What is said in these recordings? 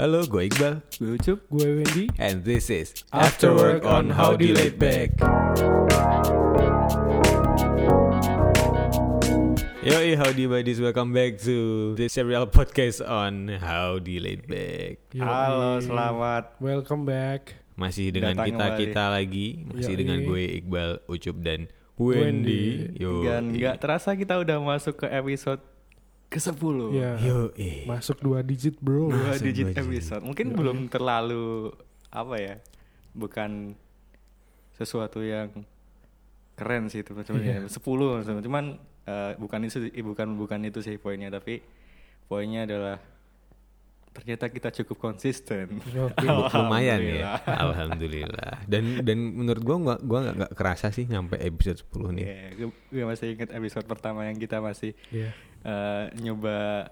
Halo, gue Iqbal. Gue Ucup. Gue Wendy. And this is After Work on Howdy Laid Back. Yoi, howdy buddies, welcome back to the serial podcast on Howdy Laid Back. Yoi. Halo, selamat. Welcome back. Masih dengan Datang kita kembali. kita lagi, masih Yoi. dengan gue Iqbal, Ucup dan Wendy. Yo, Dan nggak terasa kita udah masuk ke episode ke-10. Ya. Yo, Masuk dua digit, Bro. Dua Masuk digit dua digit. episode. Mungkin Yoi. belum terlalu apa ya? Bukan sesuatu yang keren sih itu sebenarnya. 10 maksudnya. Cuman eh, bukan itu bukan bukan itu sih poinnya tapi poinnya adalah ternyata kita cukup konsisten. Oke. lumayan ya. Alhamdulillah. Dan dan menurut gue gua gua nggak nggak kerasa sih nyampe episode 10 nih. Iya, gue, gue masih ingat episode pertama yang kita masih Iya. Eh, nyoba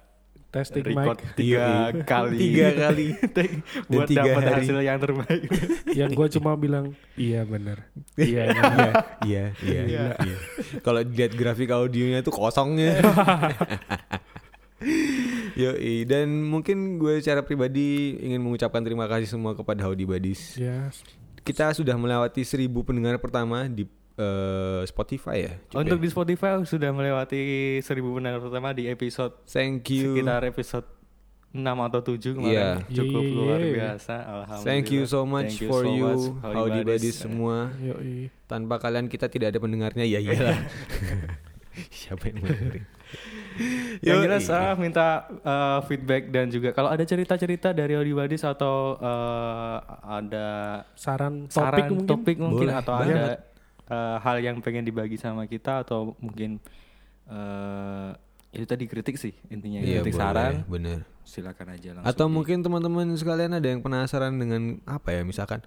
Testing record mic. tiga Iya. kali Tiga kali. buat tiga dapat hari. hasil yang terbaik Yang gue cuma bilang, iya bener. Iya, Iya, iya, iya, Iya. iya. Kalau dilihat grafik audionya itu kosongnya. Yoi, dan mungkin gue secara pribadi ingin mengucapkan terima kasih semua kepada Howdy Buddies. Ya, Kita sudah melewati seribu pendengar pertama di eh, Spotify ya. Untuk ya? di Spotify sudah melewati seribu pendengar pertama di episode Thank you. sekitar episode 6 atau 7 kemarin Iya. cukup iya, luar biasa alhamdulillah Thank you so much Thank you for so you, much, Howdy Buddies semua. yoi. Tanpa kalian kita tidak ada pendengarnya, ya iyalah. Siapa yang mau dengerin? yang jelas ah, minta uh, feedback dan juga kalau ada cerita-cerita dari Audi Buddies atau uh, ada Saran topik saran mungkin. topik mungkin Boleh atau banget. ada uh, hal yang pengen dibagi sama kita atau mungkin uh, itu tadi kritik sih intinya Iya, kritik boleh, saran bener. silakan aja langsung Atau di- mungkin teman-teman sekalian ada yang penasaran dengan apa ya misalkan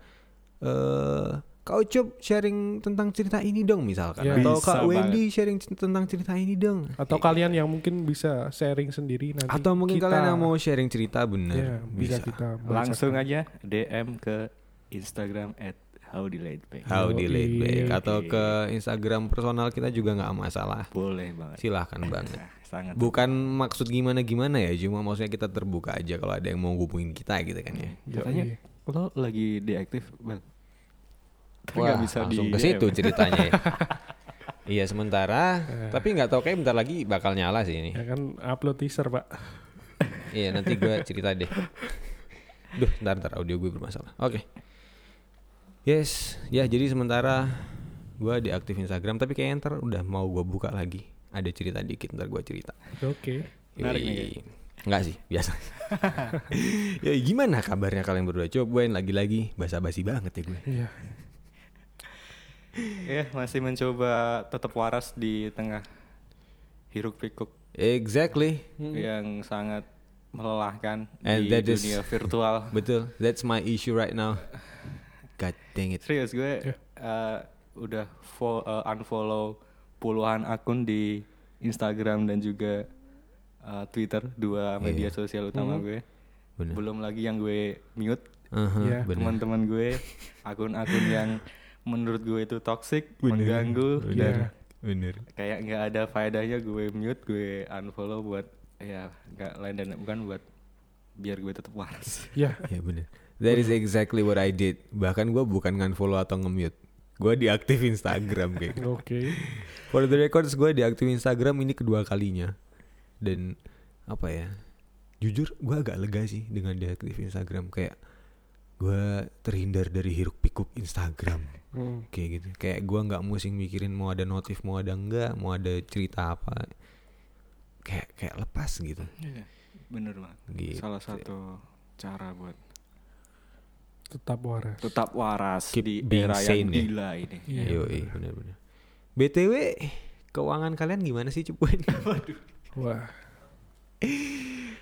eh Kak Ucup sharing tentang cerita ini dong misalkan Ya. atau Bisa Kak Wendy sharing c- tentang cerita ini dong. Atau kalian yang mungkin bisa sharing sendiri nanti. Atau mungkin kita- kalian yang mau sharing cerita bener Ya, bisa, kita bacakan. langsung aja DM ke Instagram at howdylaidback How di laid back atau ke Instagram personal kita juga nggak masalah. boleh banget Silahkan banget. Sangat Bukan maksud gimana gimana ya, cuma maksudnya kita terbuka aja kalau ada yang mau hubungin kita gitu kan ya. katanya lo lagi deaktif tapi Wah, bisa langsung di ke situ DM. ceritanya. ya. iya sementara, tapi nggak tahu kayak bentar lagi bakal nyala sih ini. Ya kan upload teaser, Pak. Iya nanti gue cerita deh. Duh, ntar ntar audio gue bermasalah. Oke. Yes, ya jadi sementara gue diaktif Instagram, tapi kayaknya ntar udah mau gue buka lagi. Ada cerita dikit ntar gue cerita. Oke. Menarik nih. Enggak sih, biasa. ya gimana kabarnya kalian berdua? Cobain lagi-lagi basa-basi banget ya gue. Iya. ya masih mencoba tetap waras di tengah hiruk pikuk Exactly. yang sangat melelahkan And di that is- dunia virtual Betul, that's my issue right now. God dang it. serius gue Ya. eh, udah fo- eh, unfollow puluhan akun di Instagram dan juga eh, Twitter dua media Iya. sosial utama Hmm. gue Bener. belum lagi yang gue mute Aha, Iya. bener. teman-teman gue akun-akun yang menurut gue itu toxic Bener. mengganggu Bener. dan Iya. Bener. kayak nggak ada faedahnya gue mute gue unfollow buat ya nggak lain dan bukan buat biar gue tetap waras Ya, Ya bener. That is exactly what I did. Bahkan gue bukan nge-follow atau nge-mute. Gue diaktif Instagram kayak. oke. For the records gue diaktif Instagram ini kedua kalinya. Dan apa ya? Jujur gue agak lega sih dengan diaktif Instagram kayak gue terhindar dari hiruk pikuk Instagram Hmm. kayak gitu kayak gue nggak musing mikirin mau ada notif mau ada enggak mau ada cerita apa kayak kayak lepas gitu bener banget Gitu. salah satu cara buat Tetap waras. tetap waras Keep di being era sane yang ya. gila ini Iya, Yoi, bener-bener. BTW, keuangan kalian gimana sih Cupuin? Wah,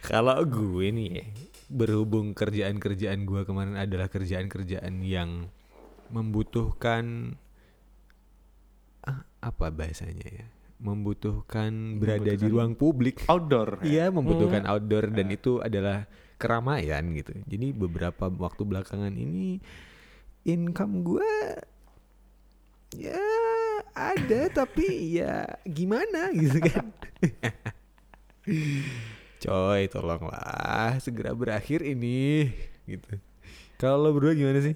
Kalau gue nih ya, berhubung kerjaan-kerjaan gue kemarin adalah kerjaan-kerjaan yang membutuhkan ah, apa bahasanya ya? Membutuhkan berada di Membutuhkan- ruang publik. outdoor ya? Iya, membutuhkan outdoor dan itu adalah keramaian gitu. Jadi beberapa waktu belakangan ini income gue ya ada tapi ya gimana gitu kan. Coy, tolonglah segera berakhir ini gitu. Kalau lo berdua gimana sih?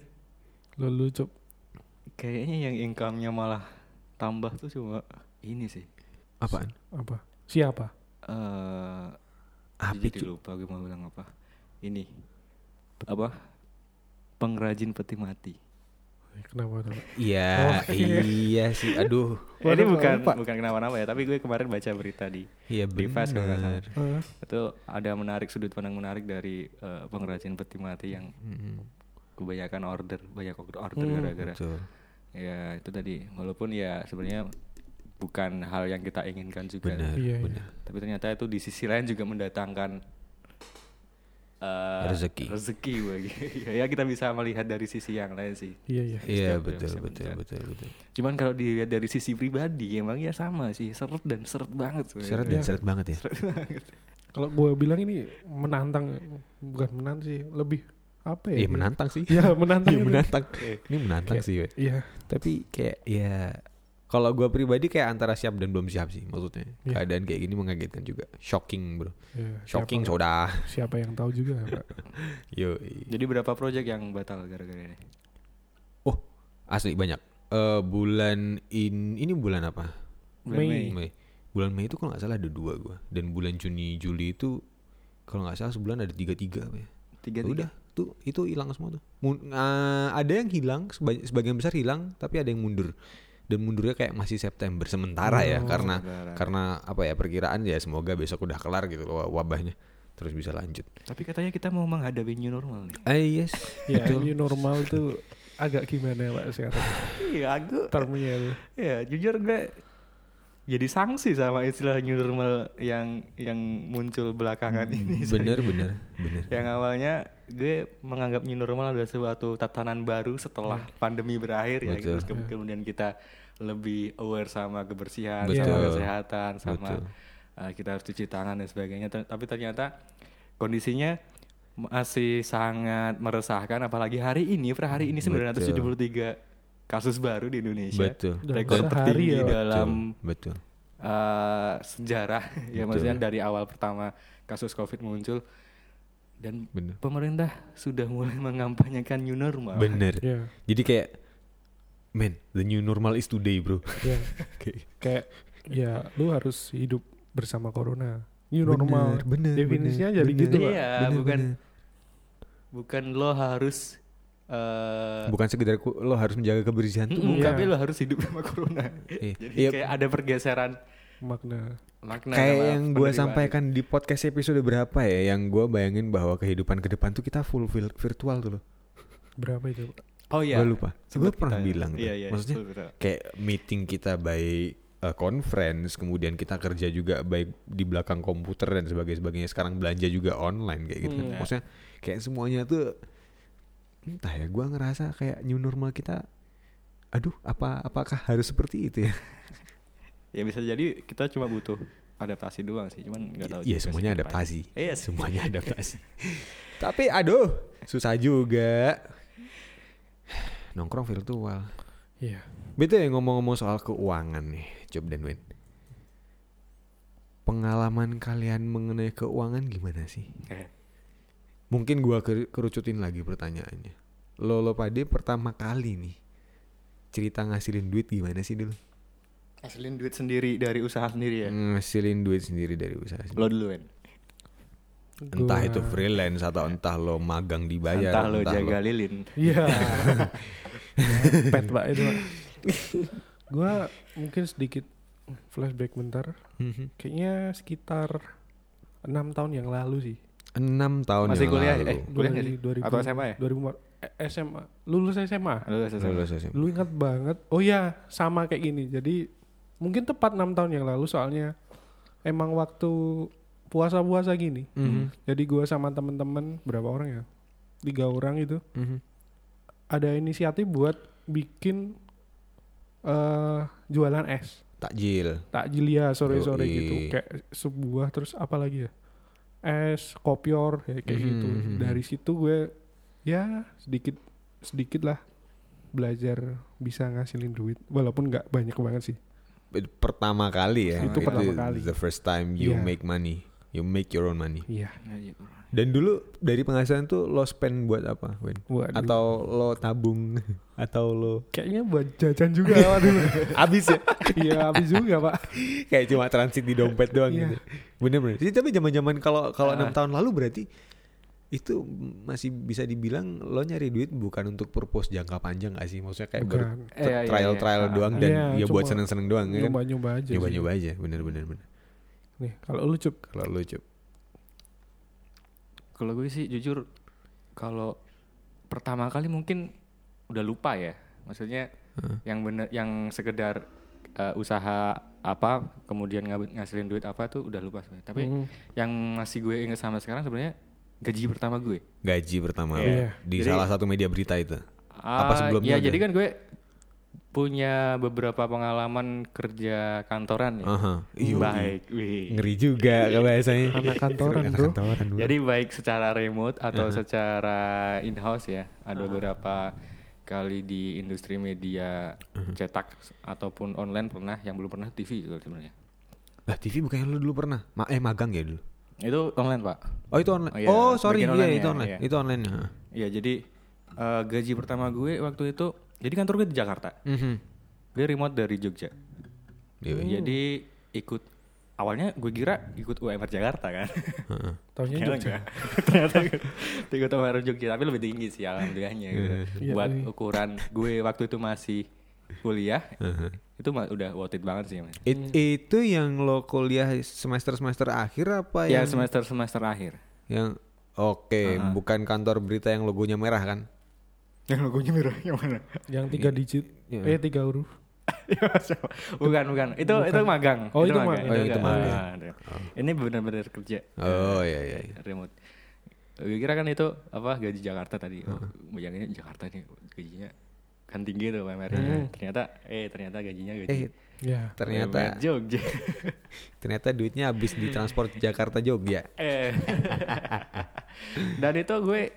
Lo lu cop. Kayaknya yang income-nya malah tambah tuh cuma ini sih. Apaan? Apa? Siapa? Eh jadi itu? lupa gue mau bilang apa. Ini apa? Pengrajin peti mati. Kenapa tuh? Iya, Oke. iya sih. Aduh, ini bukan lupa. bukan kenapa-napa ya, tapi gue kemarin baca berita di iya Di Fast kalau nggak salah. itu ada menarik sudut pandang menarik dari eh, pengrajin peti mati yang Mm-mm. kebanyakan order banyak order Hmm, gara-gara Betul. ya itu tadi walaupun ya sebenarnya bukan hal yang kita inginkan juga Benar, Iya, iya. benar. tapi ternyata itu di sisi lain juga mendatangkan eh, Rezeki. rezeki bagi ya kita bisa melihat dari sisi yang lain sih Iya iya. Iya, betul, betul, betul, betul. cuman kalau dilihat dari sisi pribadi emang ya sama sih seret dan seret banget. Seret dan Iya. seret banget ya. Seret banget. Kalau gue bilang ini menantang, bukan menantang sih, lebih apa ya? Iya menantang sih. Iya menantang. Iya menantang. Ini menantang Kayak- sih. Iya. Tapi kayak ya kalau gua pribadi kayak antara siap dan belum siap sih maksudnya. Iya. Keadaan kayak gini mengagetkan juga. Shocking, Bro. iya. Shocking siapa, soda. siapa yang tahu juga, Pak. Yo. jadi berapa project yang batal gara-gara ini Oh, asli banyak. Eh bulan in ini bulan apa? Bulan Mei. Mei. Bulan Mei itu kalau nggak salah ada dua gua. Dan bulan Juni Juli itu kalau nggak salah sebulan ada tiga tiga apa ya. tiga Udah tuh itu hilang semua tuh. Mun- eh, ada yang hilang, seba- sebagian besar hilang, tapi ada yang mundur. Dan mundurnya kayak masih September sementara ya Oh, karena sementara. karena apa ya perkiraan ya semoga besok udah kelar gitu loh wabahnya terus bisa lanjut. Tapi katanya kita mau menghadapi new normal nih. Ah yes. ya Betul. ini normal itu agak gimana Pak sekarang Iya, aku termnya tuh. ya jujur gue jadi sanksi sama istilah new normal yang yang muncul belakangan ini. Bener bener bener. Yang awalnya gue menganggap new normal adalah suatu tatanan baru setelah pandemi berakhir ya. Terus ke- kemudian kita lebih aware sama kebersihan, Betul. sama kesehatan, sama Betul. uh, kita harus cuci tangan dan sebagainya. Ter- Tapi ternyata kondisinya masih sangat meresahkan apalagi hari ini per hari ini 973 kasus baru di Indonesia. Betul. Rekor tertinggi ya, dalam betul. uh, sejarah ya Betul. maksudnya dari awal pertama kasus Covid muncul dan Bener. pemerintah sudah mulai mengampanyekan new normal. Bener. Iya. Jadi kayak man, the new normal is today, bro. Iya. Kayak Kayak ya lu harus hidup bersama corona. New normal. bener, Definisinya jadi gitu, Pak. Iya, Bener, bukan bener. bukan lo harus uh, bukan sekedar lo harus menjaga kebersihan tuh mm, Iya. tapi lo harus hidup sama corona. Iya. Jadi Iya. kayak ada pergeseran Makna. makna kayak yang gue sampaikan di podcast episode berapa ya yang gue bayangin bahwa kehidupan ke depan tuh kita full virtual tuh loh Berapa itu? Oh iya. gue lupa gue pernah kita- bilang tuh. Iya, iya, maksudnya betul, kayak meeting kita by uh, conference kemudian kita kerja juga baik di belakang komputer dan sebagainya sebagainya sekarang belanja juga online kayak gitu kan. Hmm. maksudnya kayak semuanya tuh entah ya gue ngerasa kayak new normal kita aduh apa apakah harus seperti itu ya Ya bisa jadi kita cuma butuh adaptasi doang sih, cuman nggak tahu. Iya juga semuanya adaptasi Iya sih. semuanya adaptasi tapi aduh susah juga nongkrong virtual Iya. Betul ya ngomong-ngomong soal keuangan nih, Job dan Wen. Pengalaman kalian mengenai keuangan gimana sih? Eh, Mungkin gua ker- kerucutin lagi pertanyaannya. Lo lo pade pertama kali nih cerita ngasilin duit gimana sih dulu? Hasilin duit sendiri dari usaha sendiri ya. Ngasilin duit sendiri dari usaha sendiri. Lo duluan. Entah Gua- itu freelance atau entah lo magang dibayar, Entah lo jaga lilin. Iya. Pet pak itu pak. Gua mungkin sedikit flashback bentar. Mhm. Kayaknya sekitar enam tahun yang lalu sih. Enam tahun Masih yang kuliah lalu. eh kuliah Dari sih? 2000 Atau SMA ya? 2000 eh, SMA. Lulus SMA. Lo SMA. Lulus SMA. Lu ingat banget. Oh iya, sama kayak gini. Jadi mungkin tepat enam tahun yang lalu soalnya emang waktu puasa-puasa gini. Mhm. Jadi gua sama temen-temen berapa orang ya? Tiga orang itu Mhm. ada inisiatif buat bikin eh jualan es. Takjil. Takjil ya sore-sore Yoi. gitu. Kayak sebuah terus apa lagi ya? Es, kopior ya, kayak Mhm, gitu. mhm. Dari situ gue ya sedikit sedikit lah belajar bisa ngasilin duit walaupun nggak banyak banget sih. Pertama kali ya Itu pertama kali. the first time you Iya. make money You make your own money. Iya. Dan dulu dari penghasilan tuh lo spend buat apa, Wen? Waduh. Atau lo tabung atau lo Kayaknya buat jajan juga awal dulu. habis ya? Iya habis juga pak. Kayak cuma transit di dompet doang Iya. gitu. Bener-bener. Jadi tapi zaman-zaman kalau kalau enam Ah. tahun lalu berarti itu masih bisa dibilang lo nyari duit bukan untuk purpose jangka panjang gak sih? Maksudnya kayak baru Bukan. Eh, iya, iya, trial-trial iya. doang Ah, dan iya, ya buat cuma seneng-seneng doang ya kan? Nyoba-nyoba aja. sih. Nyoba-nyoba aja, bener-bener. bener. Nih kalau lu cup. Kalau lo cup. Kalau gue sih jujur kalau pertama kali mungkin udah lupa ya. Maksudnya yang bener yang sekedar eh, usaha apa kemudian ngasilin duit apa tuh udah lupa sebenarnya. Tapi Hmm. yang masih gue inget sampai sekarang sebenarnya gaji pertama gue. Gaji pertama lo Iya. di Jadi- salah satu media berita itu. Apa Ah, sebelumnya Ya udah? jadi kan gue punya beberapa pengalaman kerja kantoran ya. Aha. Iya, Baik, wih. Ngeri juga kalau bahasanya. Anak kantoran, Anak bro. kantoran, bro. Jadi baik secara remote atau secara in-house ya. Ada beberapa kali di industri media cetak ataupun online pernah, yang belum pernah TV juga sebenarnya. Lah TV bukannya lo dulu pernah? Ma eh magang ya dulu? Itu online pak. Oh itu online. Oh, iya, Oh, sorry, iya online-nya, itu online. iya. Itu online. ha. Ya jadi eh, gaji pertama gue waktu itu, jadi kantor gue di Jakarta. Mhm. Gue remote dari Jogja. Iya, iya. Jadi ikut awalnya gue kira ikut UMR Jakarta kan. Ternyata Jogja. Ternyata ikut, ikut UMR Jogja tapi lebih tinggi sih alhamdulillahnya gitu. Iya, Buat iya. ukuran gue waktu itu masih kuliah Heeh. itu mah udah worth it banget sih mas. It- itu yang lo kuliah semester semester akhir apa Ya yang semester semester akhir. yang oke bukan kantor berita yang logonya merah kan? Yang logonya merah yang mana? Yang tiga digit. Iya. Eh tiga huruf. bukan bukan itu itu magang. Oh, itu magang. Oh, itu magang. Ah, ada. Ini benar-benar kerja. Oh iya iya. iya. remote. Gue kira kan itu apa gaji Jakarta tadi. Oh, bayanginnya Jakarta nih gajinya kan tinggi tuh UMR-nya. Ternyata eh ternyata gajinya gaji. Eh Ya. ternyata UMR Jogja. ternyata duitnya habis di transport Jakarta Jogja. eh. Dan itu gue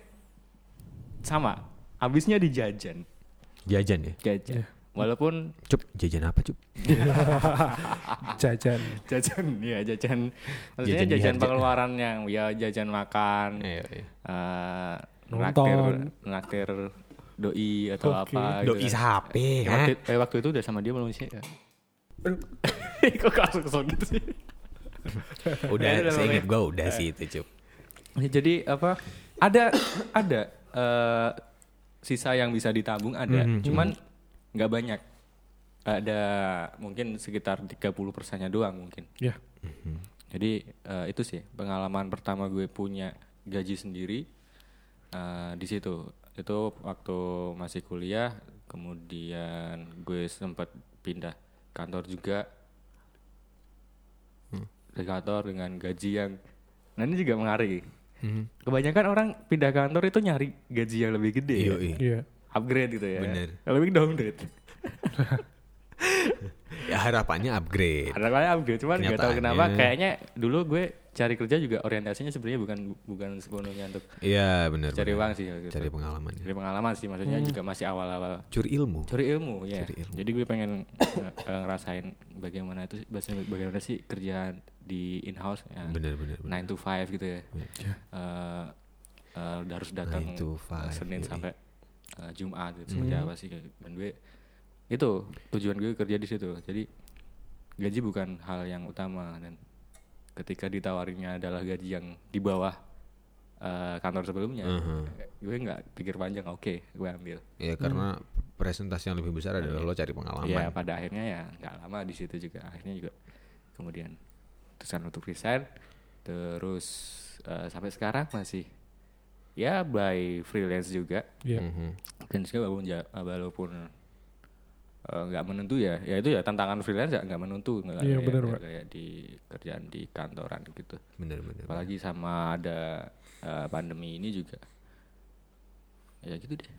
sama. Habisnya di jajan. Jajan ya? Jajan. Iya. Walaupun Cup, jajan apa cup? Jajan. jajan ya jajan maksudnya Jajan jajan, pengeluaran yang ya jajan makan Iya, iya. eh Nonton. naktir naktir doi atau Oke. apa gitu Doi kan. sapi, Ya, waktu, eh, waktu itu udah sama dia belum sih ya? Kok langsung kesel gitu sih? Udah, Ya, udah, saya ingat gue udah sih itu cup. Ya, jadi apa? Ada ada eh, sisa yang bisa ditabung ada, Mhm. cuman nggak banyak. Ada mungkin sekitar 30 persennya doang mungkin. Ya. Jadi eh, itu sih pengalaman pertama gue punya gaji sendiri eh, di situ. Itu waktu masih kuliah, kemudian gue sempat pindah kantor juga. Di kantor dengan gaji yang, nah ini juga menarik. Kebanyakan orang pindah kantor itu nyari gaji yang lebih gede, ya. Iya, Iya. upgrade gitu ya. Bener. Lebih downgrade. Ya harapannya upgrade. Kali upgrade, cuman nggak tahu kenapa. Kayaknya dulu gue cari kerja juga orientasinya sebenarnya bukan bukan sepenuhnya untuk Iya benar. cari benar. uang sih. Gitu. Cari pengalaman. Cari pengalaman sih, maksudnya juga masih awal-awal Curi ilmu. cari ilmu ya. Ilmu. Jadi gue pengen eh, eh, ngerasain bagaimana itu bahasa- bagaimana sih kerjaan di in house ya. Bener. bener. 9 to 5 gitu ya. Iya. Eh, eh, harus datang 9 to eh, 5, Senin yoi. sampai eh, Jumat gitu seperti Hmm. apa sih dan gue itu tujuan gue kerja di situ. Jadi gaji bukan hal yang utama dan ketika ditawarinya adalah gaji yang di bawah eh, kantor sebelumnya, Mhm. gue nggak pikir panjang, oke, gue ambil. Ya karena presentasi yang lebih besar adalah lo cari pengalaman. Ya pada akhirnya ya nggak lama di situ juga akhirnya juga kemudian terusan untuk resign terus eh, sampai sekarang masih ya by freelance juga Iya. Mhm. dan juga walaupun walaupun eh, nggak menentu ya ya itu ya tantangan freelance ya nggak menentu nggak Iya, kayak- kayak- kayak di kerjaan di kantoran gitu Bener bener. apalagi sama ada eh, pandemi ini juga ya gitu deh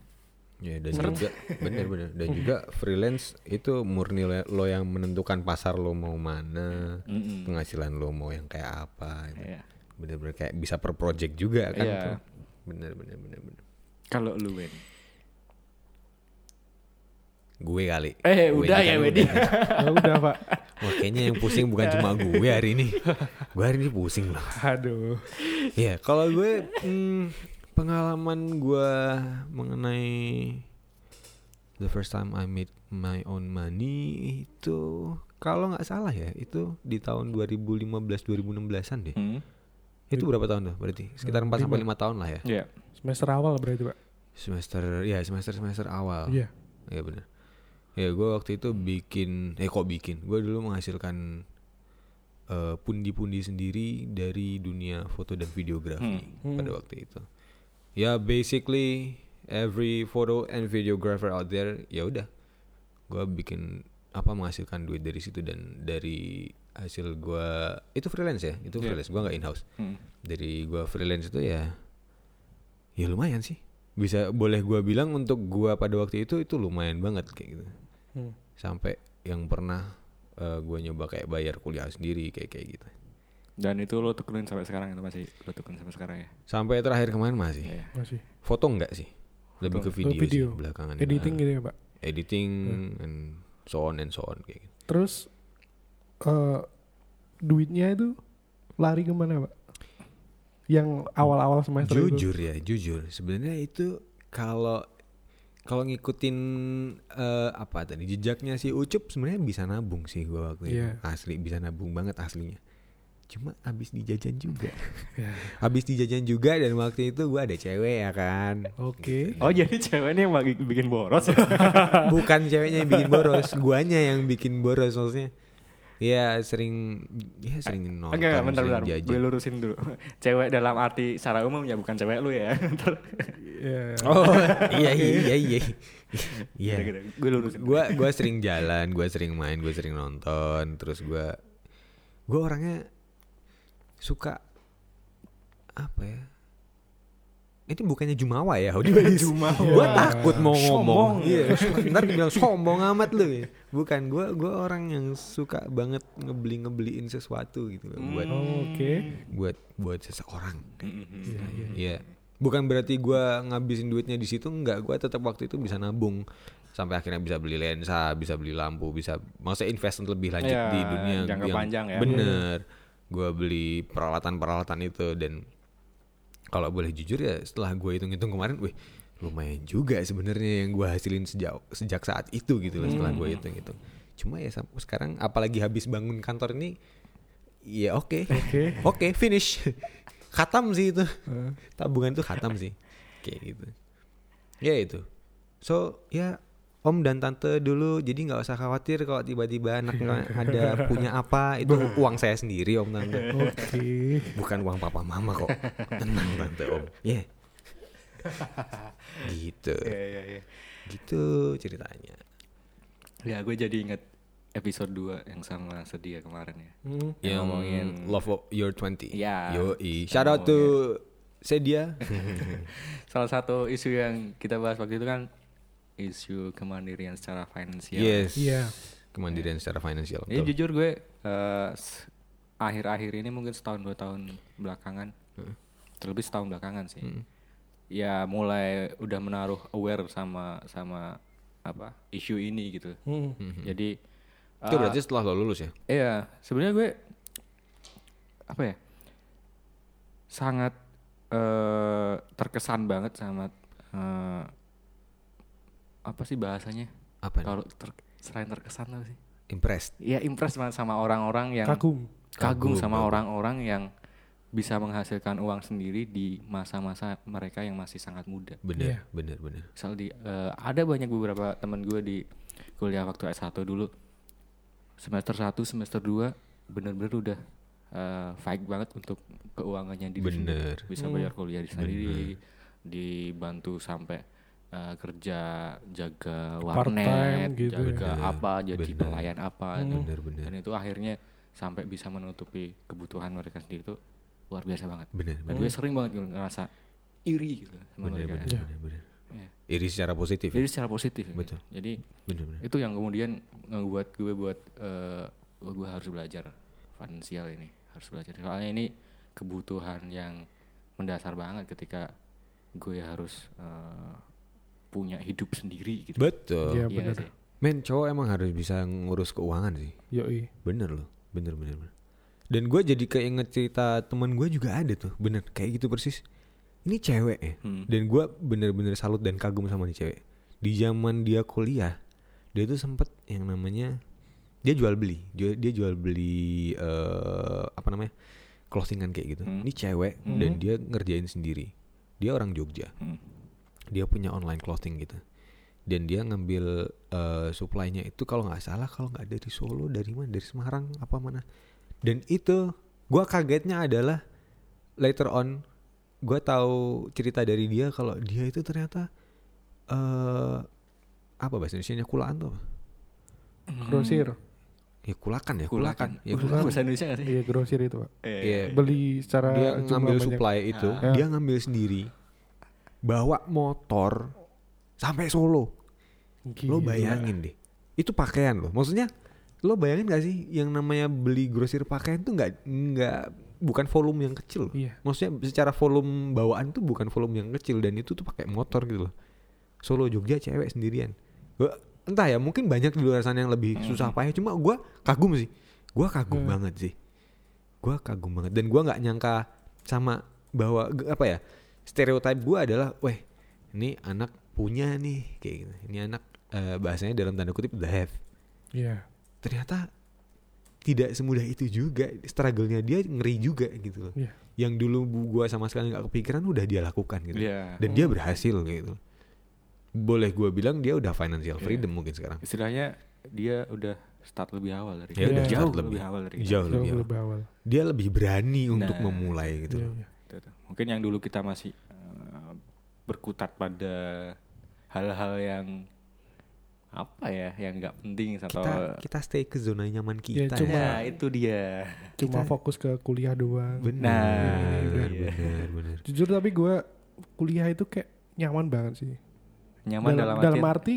Ya dan juga bener bener dan juga freelance itu murni lo lo yang menentukan pasar lo mau mana, Mm-mm. penghasilan lo mau yang kayak apa. gitu. Iya. Bener-bener kayak bisa per project juga kan Iya. tuh. Bener bener bener bener. kalau lu Gue kali. eh Gue udah ya Wedi ya udah pak. Wah, kayaknya yang pusing bukan cuma gue hari ini. Gue hari ini pusing loh. Aduh. Iya, kalau gue hmm, pengalaman gue mengenai the first time I made my own money itu kalau nggak salah ya itu di tahun 2015 2016an deh. Hmm. Itu berapa tahun tuh berarti? Sekitar 4 sampai 5 tahun lah ya. Iya. Semester awal berarti, Pak. Semester ya semester semester awal. Iya. Iya benar. Ya gue waktu itu bikin, eh kok bikin? Gue dulu menghasilkan eh, pundi-pundi sendiri dari dunia foto dan videografi Hmm. pada waktu itu. Ya basically every photo and videographer out there, ya udah, gue bikin apa menghasilkan duit dari situ dan dari hasil gue itu freelance ya, itu Iya. freelance, gue nggak in house. Hmm. Dari gue freelance itu ya, ya lumayan sih. Bisa boleh gue bilang untuk gue pada waktu itu itu lumayan banget kayak gitu Hmm. sampai yang pernah eh, gue nyoba kayak bayar kuliah sendiri kayak kayak gitu Dan itu lo tekunin sampai sekarang itu masih lo tekunin sampai sekarang ya. sampai terakhir kemarin masih Iya. Masih. foto enggak sih lebih ke Oh, video, video. sih belakangan Editing Nah, gitu ya, Pak. editing and so on and so on kayak gitu Terus eh duitnya itu lari ke mana, Pak? Yang awal-awal semester itu. jujur ya jujur sebenarnya itu kalau kalau ngikutin eh, apa tadi jejaknya si Ucup sebenarnya bisa nabung sih gue waktu itu Iya. asli bisa nabung banget aslinya cuma habis dijajan juga Ya. habis dijajan juga dan waktu itu gue ada cewek ya kan Oke. Oh jadi cewek ini yang bikin boros ya? bukan ceweknya yang bikin boros guanya yang bikin boros maksudnya ya sering ya sering nonton Enggak, enggak, bentar, sering bentar. jajan. Gue lurusin dulu. Cewek dalam arti secara umum ya bukan cewek lu ya. Ya. oh iya iya iya iya Gitu-gitu. Gue lurusin. gua gua sering jalan gua sering main gua sering nonton terus gua gua orangnya suka apa ya ini bukannya jumawa ya Hodi Jumawa. Gua takut mau ngomong iya ntar dibilang sombong amat lu ya bukan gua gua orang yang suka banget ngebeli ngebeliin sesuatu gitu loh, buat Hmm. Oke. buat buat seseorang Mm-mm. Iya, iya. Iya. Bukan berarti gua ngabisin duitnya di situ enggak, gua tetap waktu itu bisa nabung sampai akhirnya bisa beli lensa, bisa beli lampu, bisa maksudnya investment lebih lanjut Iya, di dunia jangka yang panjang ya. Bener. Gua beli peralatan-peralatan itu dan kalau boleh jujur ya setelah gua hitung-hitung kemarin, wih lumayan juga sebenarnya yang gua hasilin sejak sejak saat itu gitu loh setelah Hmm. gua hitung-hitung. Cuma ya sekarang apalagi habis bangun kantor ini ya oke. Oke. Oke, finish. Khatam sih itu. Eh, Tabungan itu khatam sih. Kayak gitu. Ya itu. So, ya Om dan tante dulu jadi nggak usah khawatir kalau tiba-tiba anaknya ada punya apa itu uang saya sendiri om tante Oke. bukan uang papa mama kok tenang tante om ya gitu Iya, iya, iya. gitu ceritanya Ya gue jadi inget episode 2 yang sama sedia kemarin ya. Hmm. Yang ngomongin love of your 20 Iya. yo shout out to Sedia Salah satu isu yang kita bahas waktu itu kan isu kemandirian secara finansial. yes Iya. kemandirian secara finansial Ini betul. jujur gue eh, s- akhir-akhir ini mungkin setahun dua tahun belakangan, terlebih setahun belakangan sih. Hmm. Ya mulai udah menaruh aware sama sama apa isu ini gitu. Hmm. Jadi itu eh, berarti setelah lo lulus ya Iya, sebenarnya gue apa ya? Sangat eh terkesan banget sama eh, apa sih bahasanya? apa nih? Kalau ter- selain terkesan apa sih? impressed Ya impress banget sama orang-orang yang Kagum. kagum, Kagum, sama orang-orang yang bisa menghasilkan uang sendiri di masa-masa mereka yang masih sangat muda. bener Iya. bener bener Misal di eh, ada banyak beberapa teman gue di kuliah waktu S1 dulu semester 1 semester 2 bener-bener udah eh, fight banget untuk keuangannya di Bener. bisa bayar kuliah di sendiri dibantu sampai eh, kerja jaga warnet gitu ya. jaga Bener, apa jadi bener. pelayan apa itu. bener bener dan itu akhirnya sampai bisa menutupi kebutuhan mereka sendiri itu luar biasa banget bener dan bener gue sering banget gitu ngerasa iri gitu sama bener mereka bener Iya. bener bener Iya. iri secara positif ya? jadi secara positif ya. Betul. jadi bener bener itu yang kemudian ngebuat gue buat eh gue harus belajar finansial ini harus belajar soalnya ini kebutuhan yang mendasar banget ketika gue harus eh, punya hidup sendiri gitu betul Iya, Iya bener. sih. Men cowok emang harus bisa ngurus keuangan sih. Yoi. Bener loh, bener bener. bener. Dan gue jadi keinget cerita teman gue juga ada tuh, bener kayak gitu persis. Ini cewek ya, Hmm. dan gue bener-bener salut dan kagum sama nih cewek. Di zaman dia kuliah, dia tuh sempet yang namanya dia jual beli, dia, dia jual beli eh apa namanya clothingan kayak gitu. Hmm. Ini cewek Hmm. dan dia ngerjain sendiri. Dia orang Jogja, Hmm. Dia punya online clothing gitu. Dan dia ngambil eh, supply-nya itu kalau nggak salah kalau nggak dari Solo dari mana dari Semarang apa mana. Dan itu gua kagetnya adalah later on gua tahu cerita dari dia kalau dia itu ternyata eh apa bahasa Indonesia kulaan tuh apa? Grosir. Ya kulakan ya, Kulakan. kulakan. Ya, Kulakan. Bahasa Indonesia gak sih? Iya grosir itu pak. Iya. Iya. Beli secara dia ngambil banyak. supply itu, Ah. dia ngambil sendiri, bawa motor sampai Solo. Gila. Lo bayangin deh, itu pakaian lo. Maksudnya lo bayangin gak sih yang namanya beli grosir pakaian tuh nggak nggak bukan volume yang kecil. Iya. Maksudnya secara volume bawaan tuh bukan volume yang kecil dan itu tuh pakai motor gitu loh. Solo Jogja cewek sendirian. Gua entah ya mungkin banyak di luar sana yang lebih susah payah cuma gua kagum sih. Gua kagum Hmm. banget sih. Gua kagum banget dan gua nggak nyangka sama bahwa apa ya stereotip gua adalah, weh ini anak punya nih kayak gitu. Ini anak eh, bahasanya dalam tanda kutip the have. Iya. Ternyata tidak semudah itu juga. Struggle-nya dia ngeri juga gitu loh. Iya. Yang dulu bu- gua sama sekali nggak kepikiran udah dia lakukan gitu. Iya. Dan dia berhasil gitu. Boleh gua bilang dia udah financial Iya. freedom mungkin sekarang. Istilahnya dia udah start lebih awal dari Ya udah jauh lebih, lebih- awal dari jauh Jauh lebih awal. lebih awal. Dia lebih berani untuk Nah. memulai gitu. Iya, loh. Tuh, tuh. Mungkin yang dulu kita masih eh, berkutat pada hal-hal yang apa ya yang nggak penting atau Kita kita stay ke zona nyaman kita. cuma- ya itu dia Cuma Kita- fokus ke kuliah doang. Benar. Nah, benar, iya. benar, benar. Jujur tapi gue kuliah itu kayak nyaman banget sih. nyaman dalam, dalam artian- arti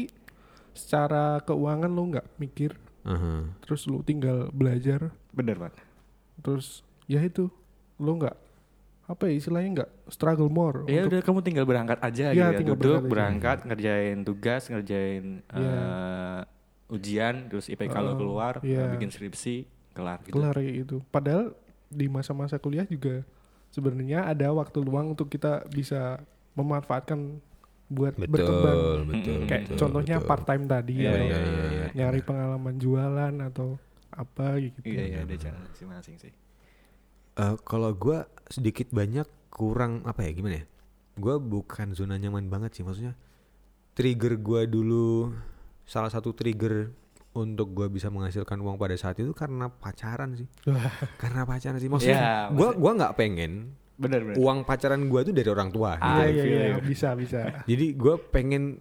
secara keuangan lu nggak mikir, Aha. terus lu tinggal belajar, bener pak terus ya itu lu nggak apa ya istilahnya nggak struggle more. ya udah kamu tinggal berangkat aja Iya, gitu ya tinggal duduk berangkat aja. berangkat ngerjain tugas ngerjain Iya. eh, ujian terus IPK lo Oh, keluar iya. bikin skripsi kelar gitu kelar kayak gitu. Padahal di masa-masa kuliah juga sebenarnya ada waktu luang untuk kita bisa memanfaatkan buat Betul, berkembang. betul. Kayak betul, contohnya betul. part time tadi Iya, atau iya, iya, iya. nyari pengalaman jualan atau apa gitu. iya iya ada cara masing-masing sih Eh, kalau gua sedikit banyak kurang apa ya gimana ya? Gua bukan zona nyaman banget sih maksudnya. Trigger gua dulu salah satu trigger untuk gua bisa menghasilkan uang pada saat itu karena pacaran sih. Karena pacaran sih maksudnya. Ya, gua maksud- gua nggak pengen bener bener uang pacaran gua tuh dari orang tua. Ah, gitu. Iya iya feel iya you. bisa bisa. Jadi gua pengen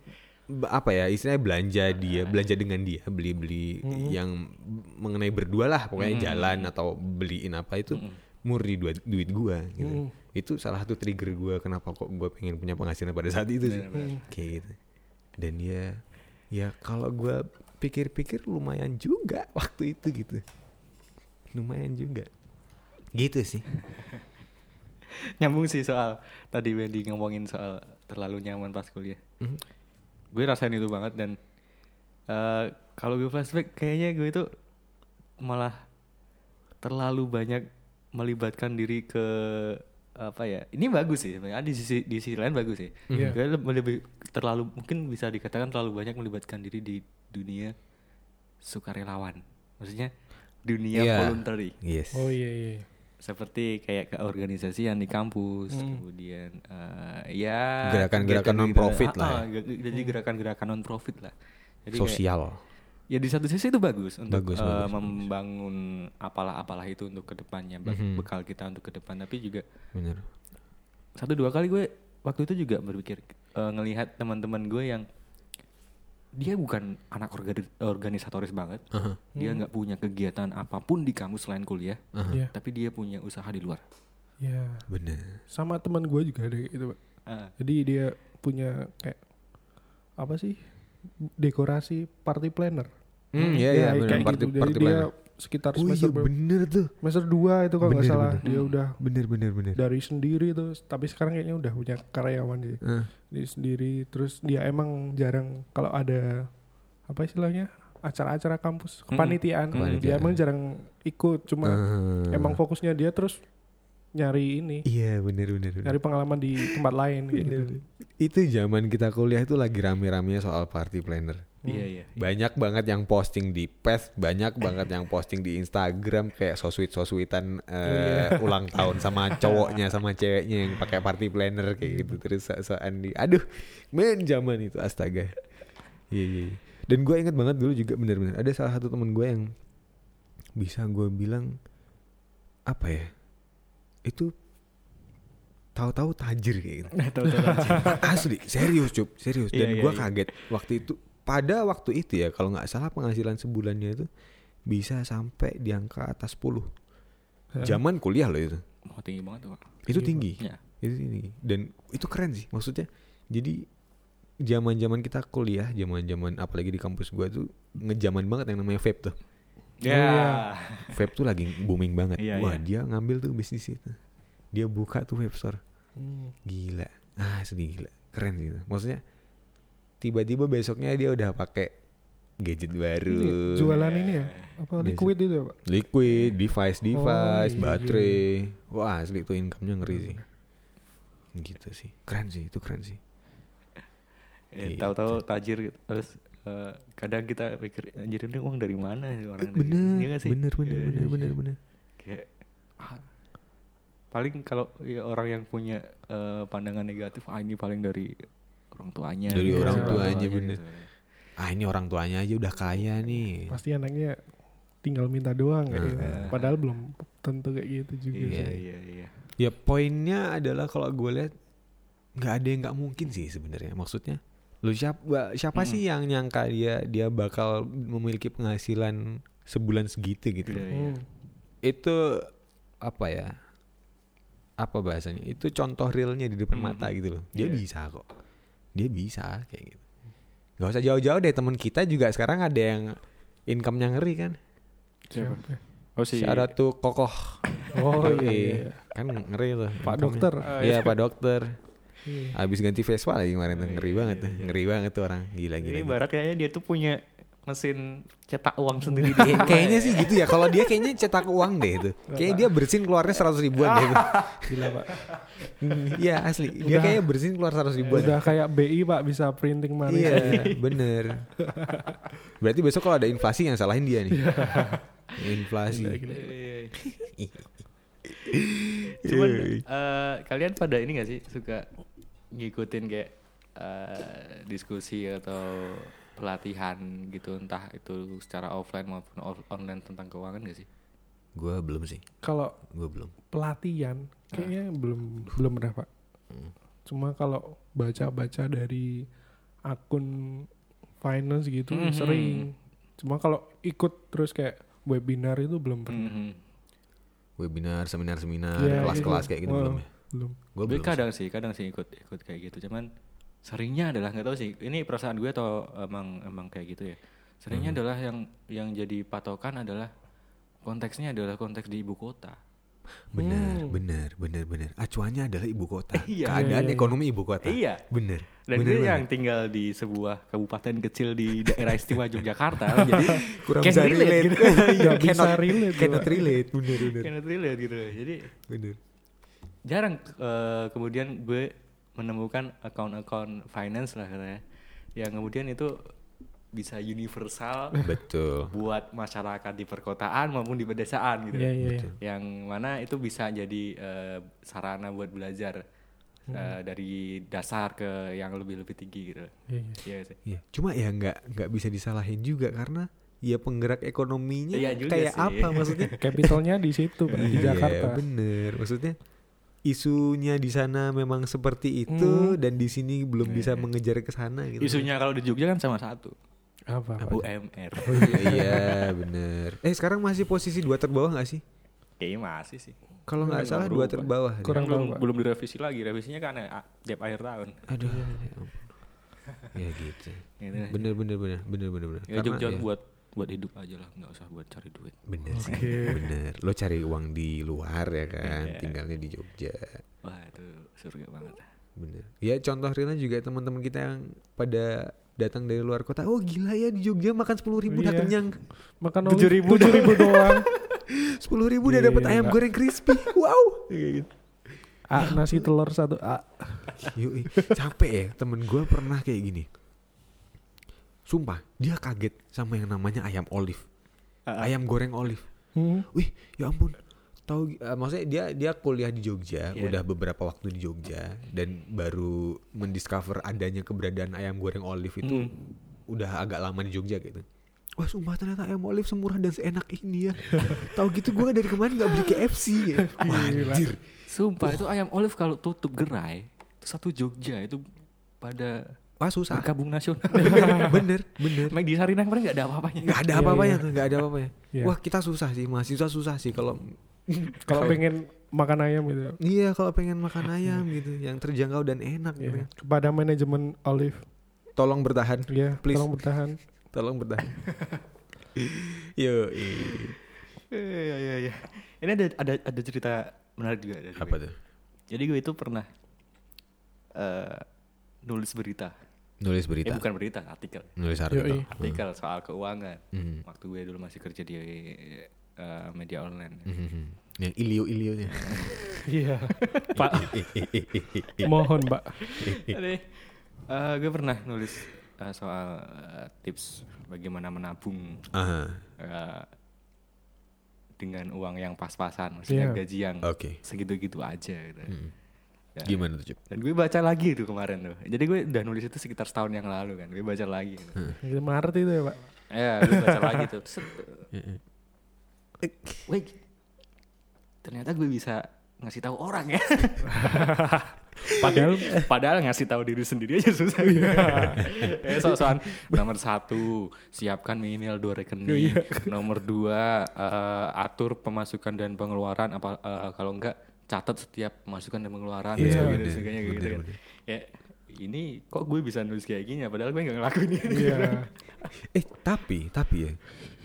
apa ya istilahnya belanja dia belanja dengan dia beli beli Mhm. yang mengenai berdua lah pokoknya Mhm. jalan atau beliin apa itu Mm-mm. Murni duit duit gua gitu Mm. itu salah satu trigger gua kenapa kok gua pengen punya penghasilan pada saat itu sih. Hmm. kayak gitu dan ya ya kalau gua pikir-pikir lumayan juga waktu itu gitu lumayan juga gitu sih nyambung sih soal tadi Wendy ngomongin soal terlalu nyaman pas kuliah Mhm. gue rasain itu banget dan eh, kalau gue flashback kayaknya gue itu malah terlalu banyak melibatkan diri ke apa ya ini bagus sih sebenarnya di sisi di sisi lain bagus sih Iya. gue lebih, terlalu mungkin bisa dikatakan terlalu banyak melibatkan diri di dunia sukarelawan maksudnya dunia Iya. voluntary yes Oh iya iya. seperti kayak keorganisasian di kampus Hmm. kemudian eh, ya Gerakan-gerakan kegiatan- non-profit ah, lah ah, ge- jadi gerakan-gerakan non profit lah jadi kayak- sosial ya di satu sisi itu bagus untuk Bagus, eh, bagus, membangun apalah-apalah itu untuk ke depannya be- Mhm. bekal kita untuk ke depan tapi juga bener satu dua kali gue waktu itu juga berpikir eh, ngelihat teman-teman gue yang dia bukan anak organi- organisatoris banget Aha, dia nggak punya kegiatan apa pun di kampus selain kuliah aha. Iya. tapi dia punya usaha di luar Iya. bener Sama teman gue juga ada gitu, Pak. Ah, Jadi dia punya kayak apa sih? Dekorasi party planner. Hmm, iya iya bener kayak gitu. Jadi dia sekitar Oh iya semester ber- bener tuh semester 2 itu kalau nggak salah bener. dia udah bener bener bener dari sendiri tuh tapi sekarang kayaknya udah punya karyawan sih Ah, dia sendiri terus dia emang jarang kalau ada apa istilahnya acara-acara kampus kepanitiaan. Kepanitiaan. Dia emang jarang ikut, cuma Eh, emang fokusnya dia terus nyari ini, Iya bener bener. bener. nyari pengalaman di tempat lain gitu. Itu zaman kita kuliah itu lagi rame-ramenya soal party planner. Iya iya. Banyak banget yang posting di Pes, banyak banget yang posting di Instagram kayak sosweet sosweetan eh, ulang tahun sama cowoknya sama ceweknya yang pakai party planner kayak gitu terus soan di aduh men zaman itu astaga. Iya iya. iya. Dan gue inget banget dulu juga bener-bener ada salah satu temen gue yang bisa gue bilang apa ya itu tahu-tahu tajir kayak gitu. Tahu tahu aja. Asli, serius cup, serius. Iya, Dan iya, gua iya. kaget waktu itu. Pada waktu itu ya, kalau nggak salah penghasilan sebulannya itu bisa sampai di angka atas 10 Zaman kuliah loh itu. Oh, tinggi banget tuh, Pak. Itu Iya, tinggi. Iya. Itu tinggi. Dan itu keren sih. Maksudnya, jadi zaman-zaman kita kuliah, zaman-zaman apalagi di kampus gua tuh ngejaman banget yang namanya vape tuh. Ya. Vape tuh lagi booming banget. Iya, Wah, iya. dia ngambil tuh bisnis itu. Dia buka tuh vape store. Hmm. Gila. Ah, sedih gila. Keren sih itu. Maksudnya tiba-tiba besoknya dia udah pakai gadget baru. Ini jualan ini ya, apa Biasa. liquid itu ya, Pak? Liquid, device, device, iya, baterai. Wah, asli itu income-nya ngeri sih. Gitu sih. Keren sih, itu keren sih. Eh, Gitu. Tahu-tahu tajir gitu. terus eh, kadang kita pikir anjir ini uang dari mana sih orang dari- Bener, Iya nggak sih? bener, bener, Iya, bener, iya. bener, bener. Kayak ah, paling kalau ya, orang yang punya eh, pandangan negatif ah ini paling dari orang tuanya Dari gitu, orang tuanya, bener. gitu. Ah, ini orang tuanya aja udah kaya nih. Pasti anaknya tinggal minta doang kayak gitu. Nah. Padahal belum tentu kayak gitu juga. Iya sih. iya iya. Ya poinnya adalah kalau gue lihat nggak ada yang nggak mungkin sih sebenarnya. Maksudnya lu siapa siapa Hmm. sih yang nyangka dia dia bakal memiliki penghasilan sebulan segitu gitu. Iya, iya. Hmm. Itu apa ya? Apa bahasanya? Itu contoh realnya di depan Hmm. mata gitu loh. Dia Iya. bisa kok. Dia bisa kayak gitu. Gak usah jauh-jauh deh teman kita juga sekarang ada yang income-nya ngeri kan. Siapa? Oh si Syarat tuh kokoh. Oh Yoi. iya. Kan ngeri tuh. Pak income-nya. dokter. Oh, Iya Pak Dokter. Iya. Abis ganti Vespa lagi kemarin tuh Oh, ngeri iya, banget iya, tuh, iya. ngeri banget tuh orang gila gila. ini barat kayaknya dia tuh punya mesin cetak uang sendiri Kayak- kayaknya sih gitu ya. Kalau dia kayaknya cetak uang deh itu. Kayaknya dia bersin keluarnya seratus ribuan deh. Gila, Pak. Hmm, Iya asli. Dia Udah. kayaknya bersin keluar seratus ribuan. Udah kayak BI, Pak, bisa printing money. Iya bener. Berarti besok kalau ada inflasi yang salahin dia nih. Inflasi. Cuman Yoi. eh, kalian pada ini gak sih suka ngikutin kayak eh, diskusi atau pelatihan gitu entah itu secara offline maupun online tentang keuangan gak sih? Gue belum sih. Kalau Gue belum. pelatihan kayaknya belum belum pernah, Pak. Cuma kalau baca-baca dari akun finance gitu Mhm. sering. Cuma kalau ikut terus kayak webinar itu belum pernah. Mhm. Webinar, seminar-seminar, Iya, kelas-kelas gitu. kayak gitu belum ya? Belum. Gue belum. sih. kadang sih, kadang sih ikut ikut kayak gitu. Cuman seringnya adalah nggak tahu sih. Ini perasaan gue atau emang emang kayak gitu ya. Seringnya adalah yang yang jadi patokan adalah konteksnya adalah konteks di ibu kota. Benar, Hmm. benar, benar, benar. Acuannya adalah ibu kota. Iya. Keadaan Iya, iya, ekonomi ibu kota. Iya. Bener. Dan bener dia banget. yang tinggal di sebuah kabupaten kecil di daerah istimewa Yogyakarta, jadi kurang bisa relate relate. gitu. Nggak bisa Cannot- relate, Cannot Pak. relate. Bener, bener. cannot relate gitu. Jadi Bener. jarang eh, kemudian gue menemukan account-account finance lah katanya, yang kemudian itu bisa universal Betul. buat masyarakat di perkotaan maupun di pedesaan gitu. Iya, iya, iya. Yang mana itu bisa jadi eh, sarana buat belajar Hmm. eh, dari dasar ke yang lebih lebih tinggi gitu. Iya, iya. Iya sih. Iya. Cuma ya nggak nggak bisa disalahin juga karena ya penggerak ekonominya juga kayak sih. apa maksudnya? Capitalnya di situ, Pak, di Iya, Jakarta. bener. Maksudnya isunya di sana memang seperti itu Hmm. dan di sini belum bisa Iya. mengejar ke sana gitu. Isunya kalau di Jogja kan sama satu, Apa? Pak? UMR. iya, bener. Eh sekarang masih posisi dua terbawah nggak sih? Kayaknya masih sih. Kalau nggak salah dua terbawah. Kurang belum tahu, Pak. belum direvisi lagi, revisinya kan ya, tiap akhir tahun. Aduh. ya ampun. ya gitu. Gitu. Bener bener bener bener bener bener. Ya Jogja ya- buat buat hidup aja lah, nggak usah buat cari duit. Bener sih, Oke. bener. Lo cari uang di luar ya kan, Iya. tinggalnya di Jogja. Wah itu surga banget. Bener. Ya contoh realnya juga teman-teman kita yang pada datang dari luar kota. Oh gila ya di Jogja makan sepuluh ribu udah Iya. kenyang. Makan 7.000 tujuh ribu doang. Sepuluh ribu udah dapat Gila. ayam goreng crispy. Wow. Kayak gitu. A, nasi telur satu A. Yoi. Capek ya temen gue pernah kayak gini. Sumpah dia kaget sama yang namanya ayam olive. Ah. Ayam goreng olive. Hmm. Wih ya ampun. Tahu eh, maksudnya dia dia kuliah di Jogja, Iya. udah beberapa waktu di Jogja dan baru mendiscover adanya keberadaan ayam goreng olive itu Hmm. udah agak lama di Jogja gitu. Wah sumpah ternyata ayam olive semurah dan seenak ini ya. Tahu gitu gue dari kemarin nggak beli KFC ya. Wah, Gila. anjir. Sumpah itu ayam olive kalau tutup gerai itu satu Jogja itu pada Wah susah. berkabung nasional. bener, bener. Emang di Sarinah kemarin nggak ada apa-apanya. Nggak ada Iya, apa-apanya iya. tuh, nggak ada apa-apanya. Iya. Wah kita susah sih, mahasiswa susah sih kalau Kalau pengen makan ayam gitu. iya kalau pengen makan ayam gitu, yang terjangkau dan enak gitu. Iya. kan. Kepada manajemen Olive. Tolong bertahan, Ya, Please. tolong bertahan. tolong bertahan. Yo, Iya iya iya. Ini ada ada ada cerita menarik juga dari apa gue. tuh? Jadi gue itu pernah eh nulis berita. Nulis Eh berita, bukan berita, artikel. nulis Yoi. artikel. Artikel soal keuangan. Hmm. Waktu gue dulu masih kerja di eh, media online. Hmm. Yang ilio-ilionya. Iya. Pak, mohon, Pak. Jadi eh, gue pernah nulis eh, soal eh, tips bagaimana menabung Aha, eh, dengan uang yang pas-pasan, maksudnya Iya. gaji yang oke. segitu-gitu aja gitu. Hmm. Ya. Gimana tuh, Cip? Dan gue baca lagi tuh kemarin tuh. Jadi gue udah nulis itu sekitar setahun yang lalu kan. Gue baca lagi. Gitu. Itu Maret itu ya, Pak. Ya, gue baca lagi tuh. Wait, ternyata gue bisa ngasih tahu orang ya. Padahal Padahal ngasih tahu diri sendiri aja susah. eh, so-soan nomor satu siapkan minimal dua rekening. nomor dua eh, atur pemasukan dan pengeluaran. Apa eh, kalau enggak catat setiap pemasukan dan pengeluaran. Iya, dan sebagainya, gitu kan. Ya ini kok gue bisa nulis kayak gini ya? Padahal gue nggak ngelakuin ini. Iya. Eh, tapi, tapi ya,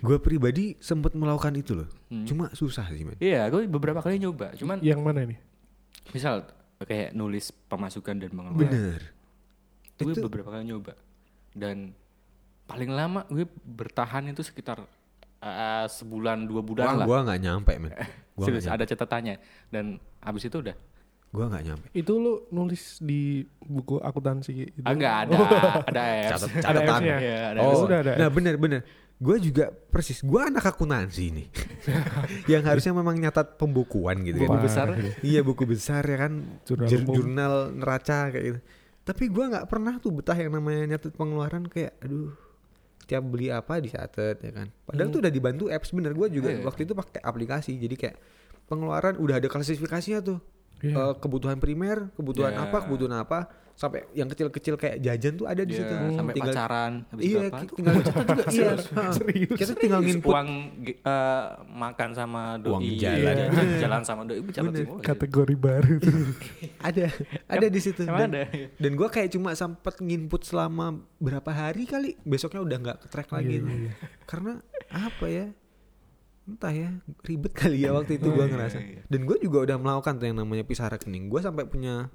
gue pribadi sempat melakukan itu loh. Hmm. Cuma susah sih, man. Iya, gue beberapa kali nyoba. Cuman Yang mana ini? misal kayak nulis pemasukan dan pengeluaran. Bener. itu gue Itu- beberapa kali nyoba dan paling lama gue bertahan itu sekitar eh, sebulan dua bulan Wah, lah gue nggak nyampe, man. Gue Serius, ada catatannya dan habis itu udah Gue nggak nyampe. Itu lu nulis di buku akuntansi gitu. ah, nggak ada ada apps. Catat, Ada catatan. apps-nya. Iya, ada Oh. Udah ada nah bener bener. Gue juga persis. Gue anak akuntansi nih, yang harusnya memang nyatat pembukuan gitu buku kan. besar iya buku besar ya kan, Jurnal jur- umum. jurnal neraca kayak gitu. Tapi gue nggak pernah tuh betah yang namanya nyatet pengeluaran kayak, aduh, tiap beli apa dicatat ya kan. Padahal tuh udah dibantu apps bener. Gue juga Iya. waktu itu pakai aplikasi, jadi kayak pengeluaran udah ada klasifikasinya tuh. Iya. Eh, kebutuhan primer, kebutuhan Iya. apa, kebutuhan apa, sampai yang kecil-kecil kayak jajan tuh ada di Iya, situ. sampai Tinggal- pacaran habis Iya, berapa tinggal juga. iya. Serius. Kita tinggal nginput uang eh, makan sama doi Uang jalan. jalan, jalan sama doi semua Kategori baru tuh. ada, ada di situ. Dan, ada dan gue kayak cuma sempat nginput selama berapa hari kali, besoknya udah nggak track lagi. Iya, tuh. iya, iya. Karena apa ya? Entah ya, ribet kali ya waktu itu Oh, gue iya, ngerasa. iya. Dan gue juga udah melakukan tuh yang namanya pisah rekening. Gue sampai punya,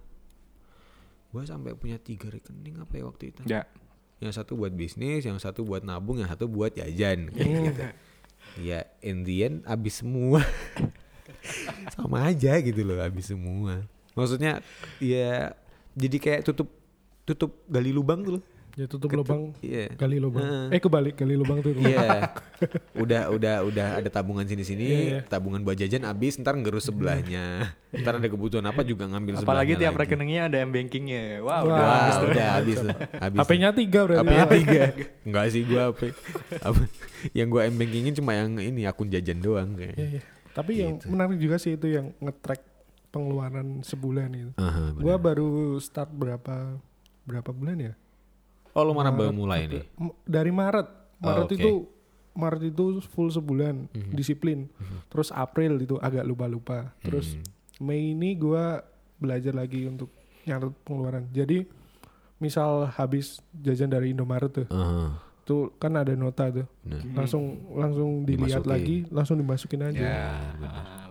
gue sampai punya tiga rekening apa ya waktu itu? ya Yang satu buat bisnis, yang satu buat nabung, yang satu buat jajan. Kayak gitu. Ya in the end abis semua. Sama aja gitu loh abis semua. Maksudnya ya jadi kayak tutup tutup gali lubang tuh loh. Ya tutup Ketu- lubang, Iya. gali lubang. Heeh. Eh kebalik, gali lubang tuh. Iya. udah udah udah ada tabungan sini-sini, Iya, iya. tabungan buat jajan abis ntar ngerus sebelahnya. ntar ada kebutuhan apa juga ngambil apalagi sebelahnya tiap lagi. rekeningnya ada m bankingnya wow, Wah, udah habis udah habis tuh. Habis. HP-nya tiga berarti. HP-nya tiga. Enggak sih gua HP. apa yang gua m bankingin cuma yang ini akun jajan doang kayak. Iya, iya. Tapi yang Gitu. menarik juga sih itu yang nge-track pengeluaran sebulan itu. Aha, bener. Gua baru start berapa berapa bulan ya? Oh lo mana baru mulai nih? Dari Maret. Maret oke. itu Maret itu full sebulan Mhm. disiplin. Terus April itu agak lupa-lupa. Terus Mhm. Mei ini gua belajar lagi untuk nyatet pengeluaran. Jadi misal habis jajan dari Indomaret tuh, Aha, tuh kan ada nota tuh. bener. Langsung langsung dilihat Dimasukin. lagi, langsung dimasukin aja. Ya, bener. Ah.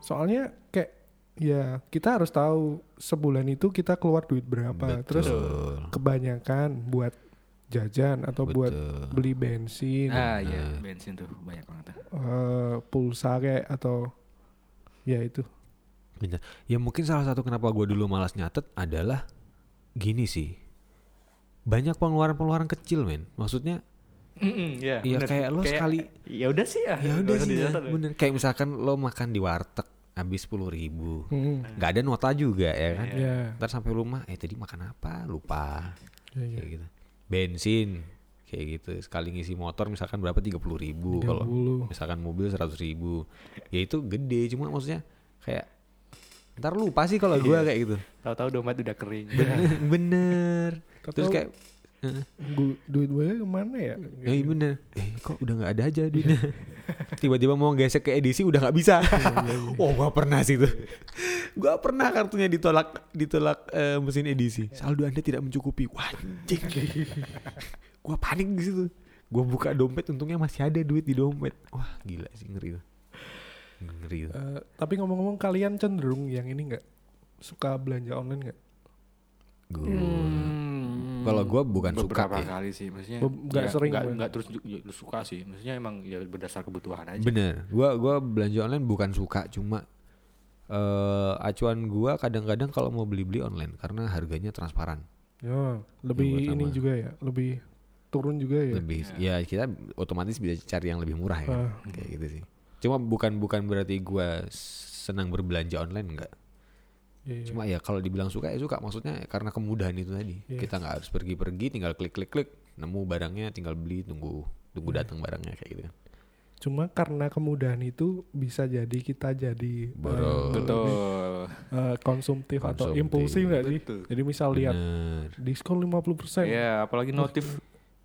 Soalnya kayak ya kita harus tahu sebulan itu kita keluar duit berapa. Terus Betul. kebanyakan buat jajan atau buat Betul. beli bensin, Ah iya, bensin tuh banyak banget. eh, pulsa kayak atau ya itu. Bener. Ya mungkin salah satu kenapa gue dulu malas nyatet adalah gini sih. Banyak pengeluaran-pengeluaran kecil men. Maksudnya Iya, Iya, bener. kayak lo sekali- Ya udah sih ya. ya udah sih ya, ya. bener. Kayak misalkan lo makan di warteg habis sepuluh ribu. Hmm. Nggak ada nota juga ya kan. Ya, Ntar sampai rumah, eh tadi makan apa? Lupa. ya, ya. Kayak gitu. Bensin kayak gitu. Sekali ngisi motor misalkan berapa? tiga puluh ribu. Kalau 30. misalkan mobil seratus ribu. Ya itu gede. Cuma maksudnya kayak ntar lupa sih kalau gua Iya. kayak gitu. Tahu-tahu dompet udah kering. Bener. bener. Terus Tahu- kayak Gu- duit gue ke mana ya? Ya iya bener. Eh kok udah gak ada aja duitnya? Tiba-tiba mau gesek ke edisi udah gak bisa. Oh gua pernah sih tuh. Gua pernah kartunya ditolak Ditolak eh, mesin edisi. Saldo anda tidak mencukupi. Wah anjing. Gua panik di situ. Gua buka dompet untungnya masih ada duit di dompet. Wah gila sih ngeri tuh. Ngeri tuh. Eh, tapi ngomong-ngomong kalian cenderung yang ini nggak? Suka belanja online nggak? Gua Hmm, Kalau gua bukan suka beberapa ya. kali sih, maksudnya nggak ya, sering nggak, gue. nggak terus suka sih, maksudnya emang ya berdasar kebutuhan aja. Bener Gua gua belanja online bukan suka Cuma eh acuan gua kadang-kadang kalau mau beli-beli online Karena harganya transparan Ya, lebih buat ini sama. juga ya, lebih turun juga ya. lebih ya kita otomatis bisa cari yang lebih murah ya? Ah. kayak gitu sih cuma bukan bukan berarti gua senang berbelanja online enggak Iya, iya. cuma ya kalau dibilang suka ya suka maksudnya karena kemudahan itu tadi Iya. kita nggak harus pergi-pergi tinggal klik klik klik nemu barangnya tinggal beli tunggu tunggu Iya. datang barangnya kayak gitu kan Cuma karena kemudahan itu bisa jadi kita jadi eh, Boros. Betul. eh, konsumtif atau Konsumtif. impulsif nggak sih? Betul. Jadi misal lihat bener diskon 50%. Ya, apalagi notif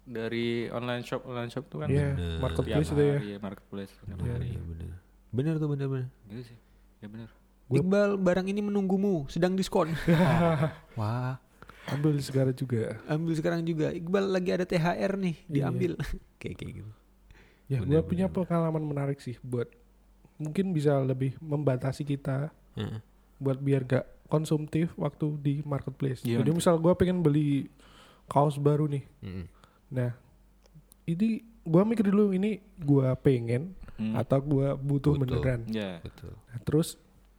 dari online shop online shop tuh kan Iya, Bener. marketplace tiap itu ya. marketplace Iya, iya bener bener tuh bener bener Gitu sih. Ya benar. Gua- Iqbal barang ini menunggumu sedang diskon wah Ambil segala juga. ambil sekarang juga Iqbal lagi ada THR nih Iya. diambil kayak kayak gitu Ya, gue punya pengalaman menarik sih buat mungkin bisa lebih membatasi kita Heeh. buat biar gak konsumtif waktu di marketplace. Gimana Jadi misal gue pengen beli kaos baru nih, Mm-mm. nah ini gue mikir dulu ini gue pengen Hmm. atau gue butuh Butuh. beneran. Ya. betul Nah, terus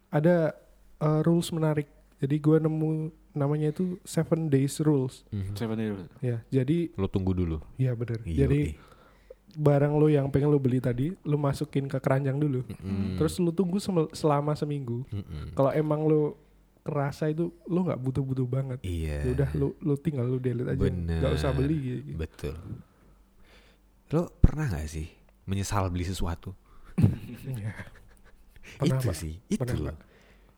ada uh, rules menarik. Jadi gue nemu namanya itu seven days rules. Mhm. Seven dulu. Ya, jadi lo tunggu dulu ya bener. Iya, Jadi barang lo yang pengen lo beli tadi, lo masukin ke keranjang dulu. Mm-mm. Terus lo tunggu selama seminggu. Mm-mm. Kalau emang lo kerasa itu lo nggak butuh-butuh banget, iya ya udah lo lo tinggal lo delete aja, Bener. nggak usah beli. Gitu. betul lo pernah nggak sih menyesal beli sesuatu Iya. Pernah, itu Pak. sih itu Pernah, loh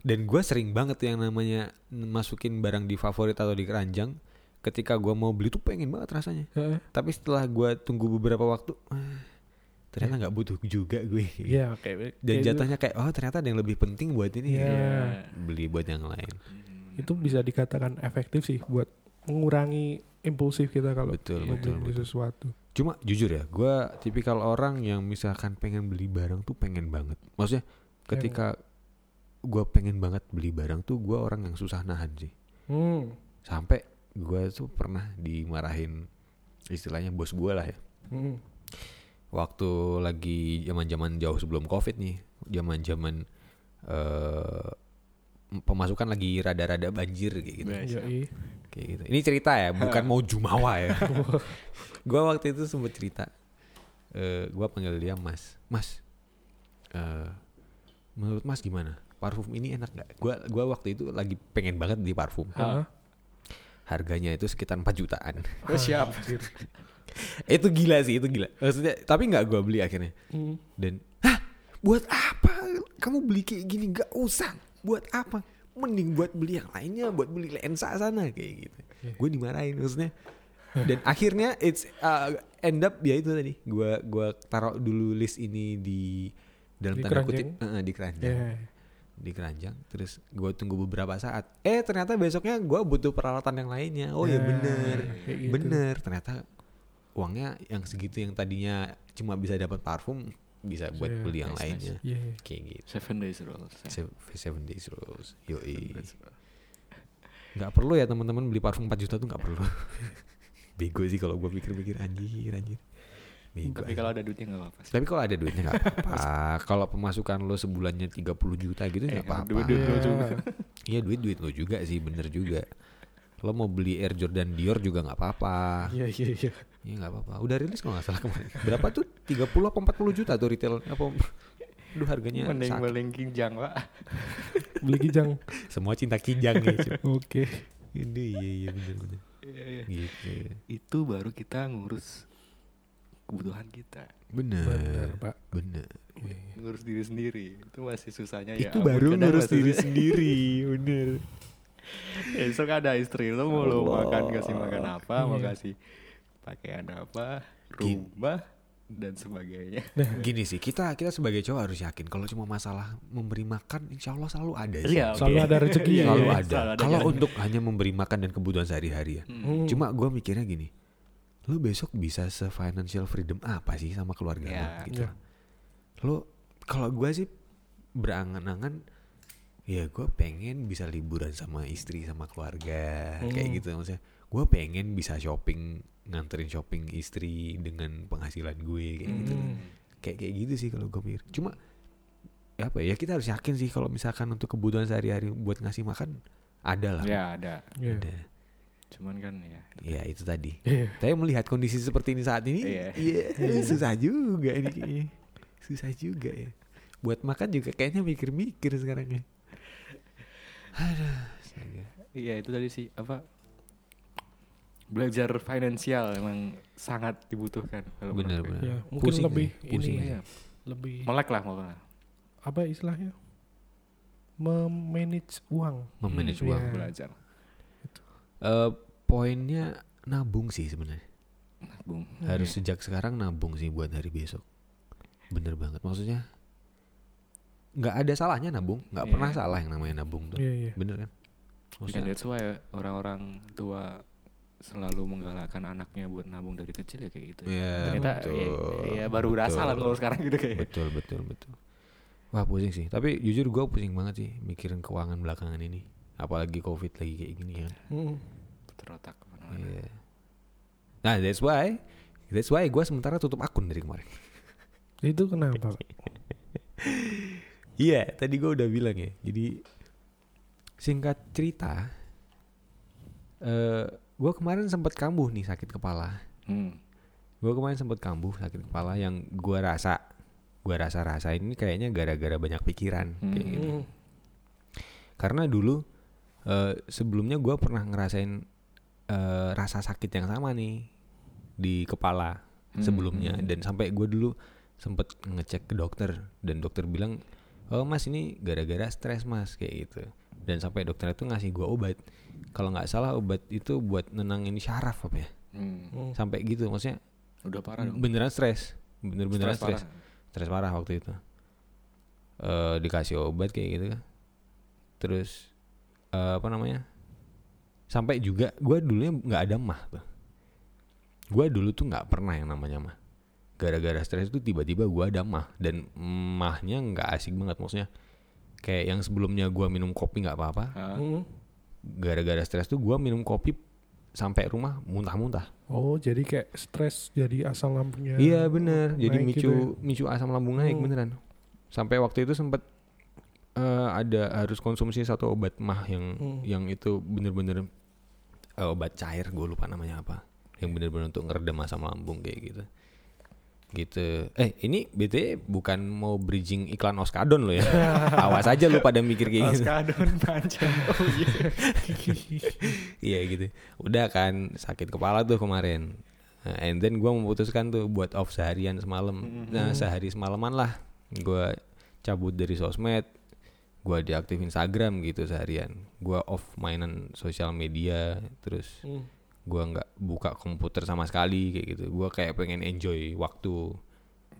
dan gue sering banget yang namanya masukin barang di favorit atau di keranjang ketika gue mau beli tuh pengen banget rasanya Heeh. tapi setelah gue tunggu beberapa waktu ah, ternyata nggak butuh juga gue Iya, oke. dan Kayak jatuhnya kayak oh ternyata ada yang lebih penting buat ini Iya. ya. beli buat yang lain itu bisa dikatakan efektif sih buat mengurangi impulsif kita kalau betul, beli betul. sesuatu. Cuma jujur ya, gue tipikal orang yang misalkan pengen beli barang tuh pengen banget. Maksudnya ketika gue pengen banget beli barang tuh gue orang yang susah nahan sih. Hmm. Sampai gue tuh pernah dimarahin istilahnya bos gue lah ya. Hmm. Waktu lagi zaman-zaman jauh sebelum covid nih, zaman-zaman eh pemasukan lagi rada-rada banjir kayak gitu. Yoi. Kayak gitu. Ini cerita ya, bukan mau jumawa ya. gua waktu itu sempet cerita. eh gua panggil dia Mas. Mas. eh menurut Mas gimana? Parfum ini enak nggak? Gua gua waktu itu lagi pengen banget beli parfum. Hah? Harganya itu sekitar 4 jutaan. Oh, siap. itu gila sih, itu gila. Maksudnya tapi nggak gua beli akhirnya. Hmm. Dan hah, buat apa kamu beli kayak gini? Gak usah. Buat apa? Mending buat beli yang lainnya, buat beli lensa sana kayak gitu. Iya. Gue dimarahin maksudnya. Dan akhirnya it's uh, end up ya itu tadi. Gua gua taruh dulu list ini di dalam Di tanda keranjang? kutip eh, di keranjang. Ya. Di keranjang. Terus gue tunggu beberapa saat. Eh ternyata besoknya gua butuh peralatan yang lainnya. Oh ya Nah, bener, kayak gitu. bener. Ternyata uangnya yang segitu yang tadinya cuma bisa dapat parfum bisa buat Iya, beli yang nice, lainnya Iya. kayak gitu Seven days rules. seven, seven days rules yoi That's- nggak perlu ya teman-teman beli parfum 4 juta tuh nggak perlu bego sih kalau gue pikir-pikir anjir anjir bego Tapi kalau ada duitnya nggak apa-apa. tapi kalau ada duitnya nggak apa-apa kalau pemasukan lo sebulannya 30 juta gitu nggak Eh, apa-apa duit-duit lo juga. iya duit duit lo juga sih bener juga lo mau beli Air Jordan Dior juga nggak apa-apa Iya iya iya. Iya nggak apa-apa. Udah rilis kalau nggak salah kemarin. Berapa tuh? 30 apa 40 juta tuh retail apa? Aduh harganya sakit. Mending-mending kinjang, Pak. Beli kijang. Semua cinta kijang ya. cuy. Oke. Ini iya iya bener bener. Iya, iya. Gitu. Itu baru kita ngurus kebutuhan kita. Bener. Benar, Pak. Bener. Ngurus diri sendiri. Itu masih susahnya ya. Itu baru ngurus diri sendiri. Bener. Besok ada istri lo mau lo makan kasih makan apa, mau Iya. kasih pakaian apa, Gini. rumah dan sebagainya. Gini sih kita kita sebagai cowok harus yakin kalau cuma masalah memberi makan insya Allah selalu ada sih. Iya, Selalu ada rezeki ya. Selalu Iya, ada. selalu ada Kalau untuk hanya memberi makan dan kebutuhan sehari-hari ya. Hmm. Cuma gue mikirnya gini, lo besok bisa se financial freedom apa sih sama keluarga lo? Ya. Gitu. Ya. Lo kalau gue sih berangan-angan, ya gue pengen bisa liburan sama istri sama keluarga kayak Hmm. gitu maksudnya. Gue pengen bisa shopping nganterin shopping istri dengan penghasilan gue kayak gitu. Hmm. Kayak kayak gitu sih kalau gue mikir. Cuma ya apa ya kita harus yakin sih kalau misalkan untuk kebutuhan sehari-hari buat ngasih makan ada lah. Ya ada. Iya. Ada. Cuman kan ya. Ya itu tadi. Tapi melihat kondisi seperti ini saat ini, Iya. iya susah juga ini kayaknya. Susah juga ya. Buat makan juga kayaknya mikir-mikir sekarang ya. Aduh, astaga. Iya itu tadi sih apa belajar finansial emang sangat dibutuhkan. kalau gue. bener. Ya, mungkin Pusing lebih sih, pusing ini. Iya. lebih Melek lah pokoknya. apa istilahnya? Memanage uang. Memanage Hmm, uang. iya. Belajar. Eh, poinnya nabung sih sebenarnya. Nabung. Harus sejak sekarang nabung sih buat hari besok. Bener banget. Maksudnya nggak ada salahnya nabung, nggak Iya. pernah salah yang namanya nabung tuh. Iya iya. Bener kan? Kan Maksudnya, that's why orang-orang tua selalu menggalakkan anaknya buat nabung dari kecil ya kayak gitu. Iya, Ternyata betul, ya, ya baru berasa lah betul. kalau sekarang gitu kayak. betul betul betul wah pusing sih tapi jujur gue pusing banget sih mikirin keuangan belakangan ini apalagi covid lagi kayak gini kan Hmm. Puter otak ke mana-mana. Iya. nah that's why that's why gue sementara tutup akun dari kemarin Itu kenapa? Iya tadi gue udah bilang ya jadi singkat cerita eh gue kemarin sempat kambuh nih sakit kepala Hmm. gue kemarin sempat kambuh sakit kepala yang gue rasa gue rasa rasa ini kayaknya gara-gara banyak pikiran kayak Hmm. gitu Hmm. karena dulu eh, sebelumnya gue pernah ngerasain eh, rasa sakit yang sama nih di kepala Hmm, sebelumnya. hmm. dan sampai gue dulu sempet ngecek ke dokter dan dokter bilang oh mas ini gara-gara stres mas kayak gitu. Dan sampai dokter itu ngasih gue obat. Kalau nggak salah obat itu buat nenangin syaraf apa ya. Hmm. Hmm. sampai gitu maksudnya Udah parah dong. beneran stres. Bener-beneran Stres stres. stres parah waktu itu. Eh dikasih obat kayak gitu. Kan terus eh, apa namanya sampai juga gue dulunya nggak ada mah tuh gue dulu tuh nggak pernah yang namanya mah gara-gara stres itu tiba-tiba gue ada mah dan mahnya nggak asik banget maksudnya kayak yang sebelumnya gue minum kopi nggak apa-apa Hmm. gara-gara stres tuh gue minum kopi sampai rumah muntah-muntah Oh, jadi kayak stres jadi asam lambungnya. Iya bener, jadi micu gitu ya. micu asam lambung naik Hmm. beneran. Sampai waktu itu sempat eh, ada harus konsumsi satu obat mah yang Hmm. yang itu bener-bener eh, obat cair, gue lupa namanya apa, yang bener-bener untuk ngeredam asam lambung kayak gitu. Gitu. Eh ini BT bukan mau bridging iklan Oskadon lo ya. Awas aja lu pada mikir kayak gitu. Oskadon panjang. Oh iya. Iya gitu. Udah kan sakit kepala tuh kemarin. Nah, and then gue memutuskan tuh buat off seharian semalam. Nah sehari semalaman lah gue cabut dari sosmed. Gue diaktif Instagram gitu seharian. Gue off mainan sosial media. Terus Hmm. gue nggak buka komputer sama sekali kayak gitu. Gue kayak pengen enjoy waktu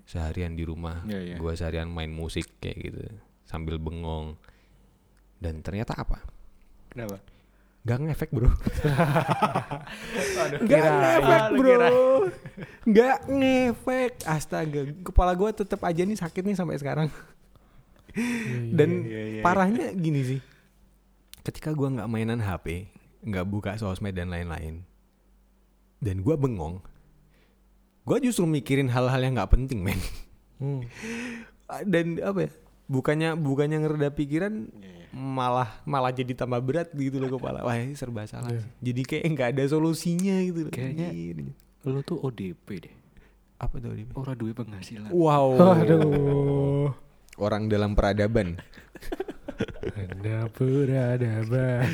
seharian di rumah. Iya, iya. Gue seharian main musik kayak gitu sambil bengong. Dan ternyata apa? Kenapa? Gak ngefek bro Aduh, Gak ngefek bro. Gak ngefek Astaga Kepala gue tetap aja nih sakit nih sampai sekarang Dan iya, iya. parahnya gini sih Ketika gue gak mainan HP Gak buka sosmed dan lain-lain dan gue bengong gue justru mikirin hal-hal yang nggak penting men Hmm. dan apa ya bukannya bukannya ngereda pikiran malah malah jadi tambah berat gitu loh kepala wah ini serba salah Iya. sih. jadi kayak nggak ada solusinya gitu loh Kayaknya-. Lu tuh ODP deh. apa tuh Dim? Orang duit penghasilan. wow Aduh orang dalam peradaban. Anda peradaban.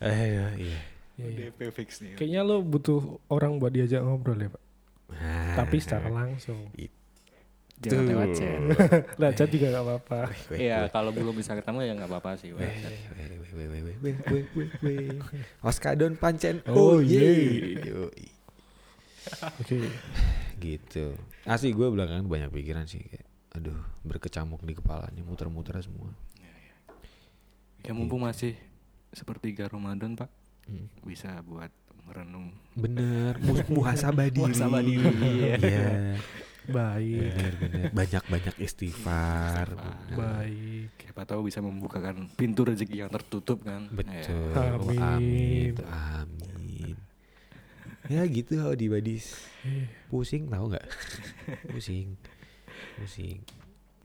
Eh iya. iya. Oh, ya, ya. DP fix nih. Kayaknya lo butuh orang buat diajak ngobrol ya, Pak. Ah, Tapi secara langsung. Itu. Jangan Tuh. lewat chat. lewat chat juga gak apa-apa. Iya, kalau belum bisa ketemu ya gak apa-apa sih. Oskadon pancen. Oh, iya. Oke. Gitu. Ah, Asli gue belakangan banyak pikiran sih kayak aduh berkecamuk di kepala nih muter-muter semua Ya mumpung masih sepertiga Ramadan pak, Hmm. bisa buat merenung. bener Mu- muhasabah diri Muhasabah diri, iya. iya Baik. bener bener banyak banyak istighfar bener. Baik. Siapa tahu bisa membukakan pintu rezeki yang tertutup kan. betul Ya. Amin. amin amin ya gitu di badis Eh, pusing tahu nggak pusing pusing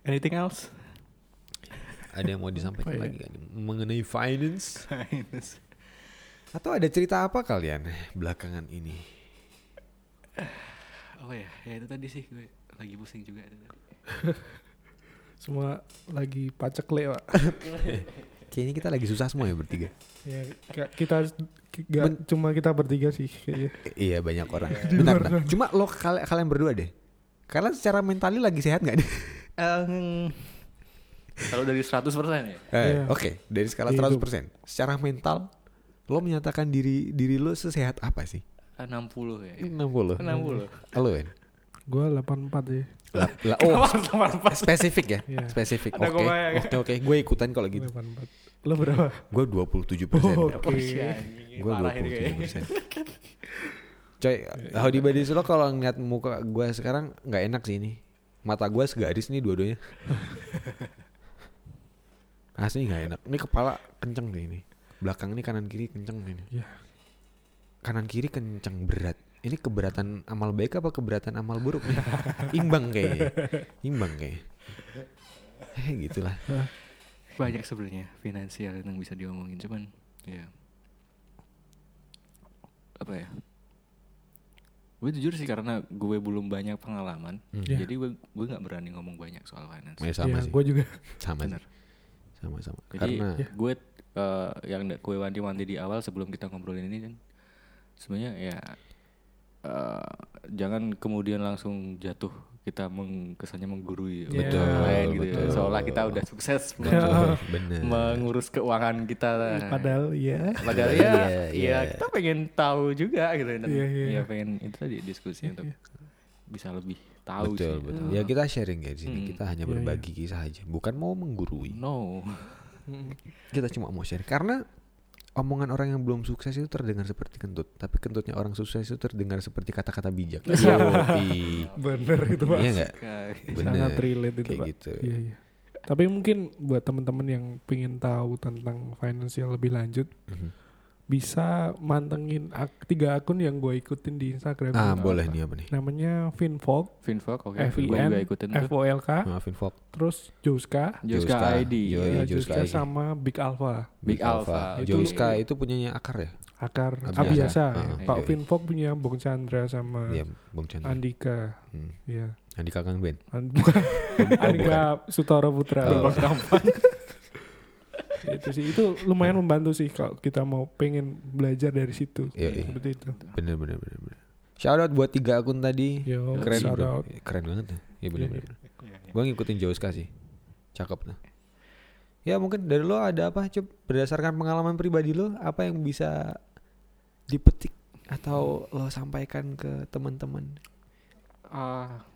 Anything else? ada yang mau disampaikan Apa ya? lagi kan mengenai finance atau ada cerita apa kalian belakangan ini oh ya, ya itu tadi sih gue lagi pusing juga. itu tadi. Semua lagi pacekle pak. kayaknya kita lagi susah semua ya bertiga Ya, kita gak cuma kita bertiga sih kayaknya. Iya banyak orang. Bentar, bentar. Cuma lo kal- kalian berdua deh. Kalian secara mentali lagi sehat nggak deh? Em, kalau dari 100% ya? Eh, Iya. Oke, dari skala Hidup. 100%. Secara mental, lo menyatakan diri diri lo sesehat apa sih? 60 ya. 60. 60. Lo kan? Gue 84 sih. Lah, lah, oh, spesifik ya? Iya. Spesifik. Oke, oke, oke. Gue ikutan kalau gitu. 84. Lo berapa? Gue 27 persen. Oh, Oke. anjing, Gue parah ini 27 kayaknya. persen. Coy, Howdy Badis lo kalau ngeliat muka gue sekarang nggak enak sih ini. Mata gue segaris nih dua-duanya. Asli nggak enak. Ini kepala kenceng nih ini. Belakang ini kanan kiri kenceng nih. Iya. Kanan kiri kenceng berat. Ini keberatan amal baik apa keberatan amal buruk nih? Imbang kayaknya. Imbang kayaknya. Eh gitulah. Banyak sebenarnya finansial yang bisa diomongin cuman ya apa ya? Gue jujur sih karena gue belum banyak pengalaman, Hmm. Iya. jadi gue gue nggak berani ngomong banyak soal finance. Eh, sama ya, sih. gue juga. Sama Bener. sih. Sama-sama. Jadi Karena gue eh, yang gue wanti-wanti di awal sebelum kita ngobrolin ini kan sebenarnya ya eh, jangan kemudian langsung jatuh kita meng, kesannya menggurui Iya. Betul, orang lain gitu ya. betul. seolah kita udah sukses Betul, bener. mengurus keuangan kita Padahal ya. padahal ya Iya, ya iya. kita pengen tahu juga gitu dan Iya, iya. ya pengen itu tadi diskusi untuk bisa lebih tahu betul, sih betul. Ya kita sharing ya di sini. Hmm. Kita hanya berbagi kisah aja, bukan mau menggurui. no Kita cuma mau share karena omongan orang yang belum sukses itu terdengar seperti kentut, tapi kentutnya orang sukses itu terdengar seperti kata-kata bijak. Yoi. Bener itu pak. Iya enggak? Bener. Sangat relate itu Kayak pak. gitu. Iya, iya. Tapi mungkin buat teman-teman yang pengen tahu tentang financial lebih lanjut, Mhm. Bisa mantengin ak- tiga akun yang gue ikutin di Instagram. Ah, boleh nih apa nih? Namanya Finfog, Finfok oke F I gue N juga ikutin tuh F O L K, Maafin Fok. terus Juska, Juska Juska. ID ya, Juska Juska ID. sama Big Alpha, Big Alpha. Itu- Joska itu punyanya akar ya? Akar Abiasa. Abiasa. Ah, Pak iya. Finfog punya Bung Chandra sama Iya, Bung Chandra. Andika. Hmm. Ya. Andika Kang Ben. An- bukan Andika Sutoro Putra. Oh. Itu sih itu lumayan membantu sih kalau kita mau pengen belajar dari situ. Iya, iya. Seperti itu. Bener bener bener bener. Shout out buat tiga akun tadi. Yo, Keren shout bro. out. Keren banget ya. Iya bener Iya, bener. Gue ngikutin Joska sih. Cakep tuh. Ya mungkin dari lo ada apa Cup berdasarkan pengalaman pribadi lo apa yang bisa dipetik atau lo sampaikan ke teman-teman? Ah.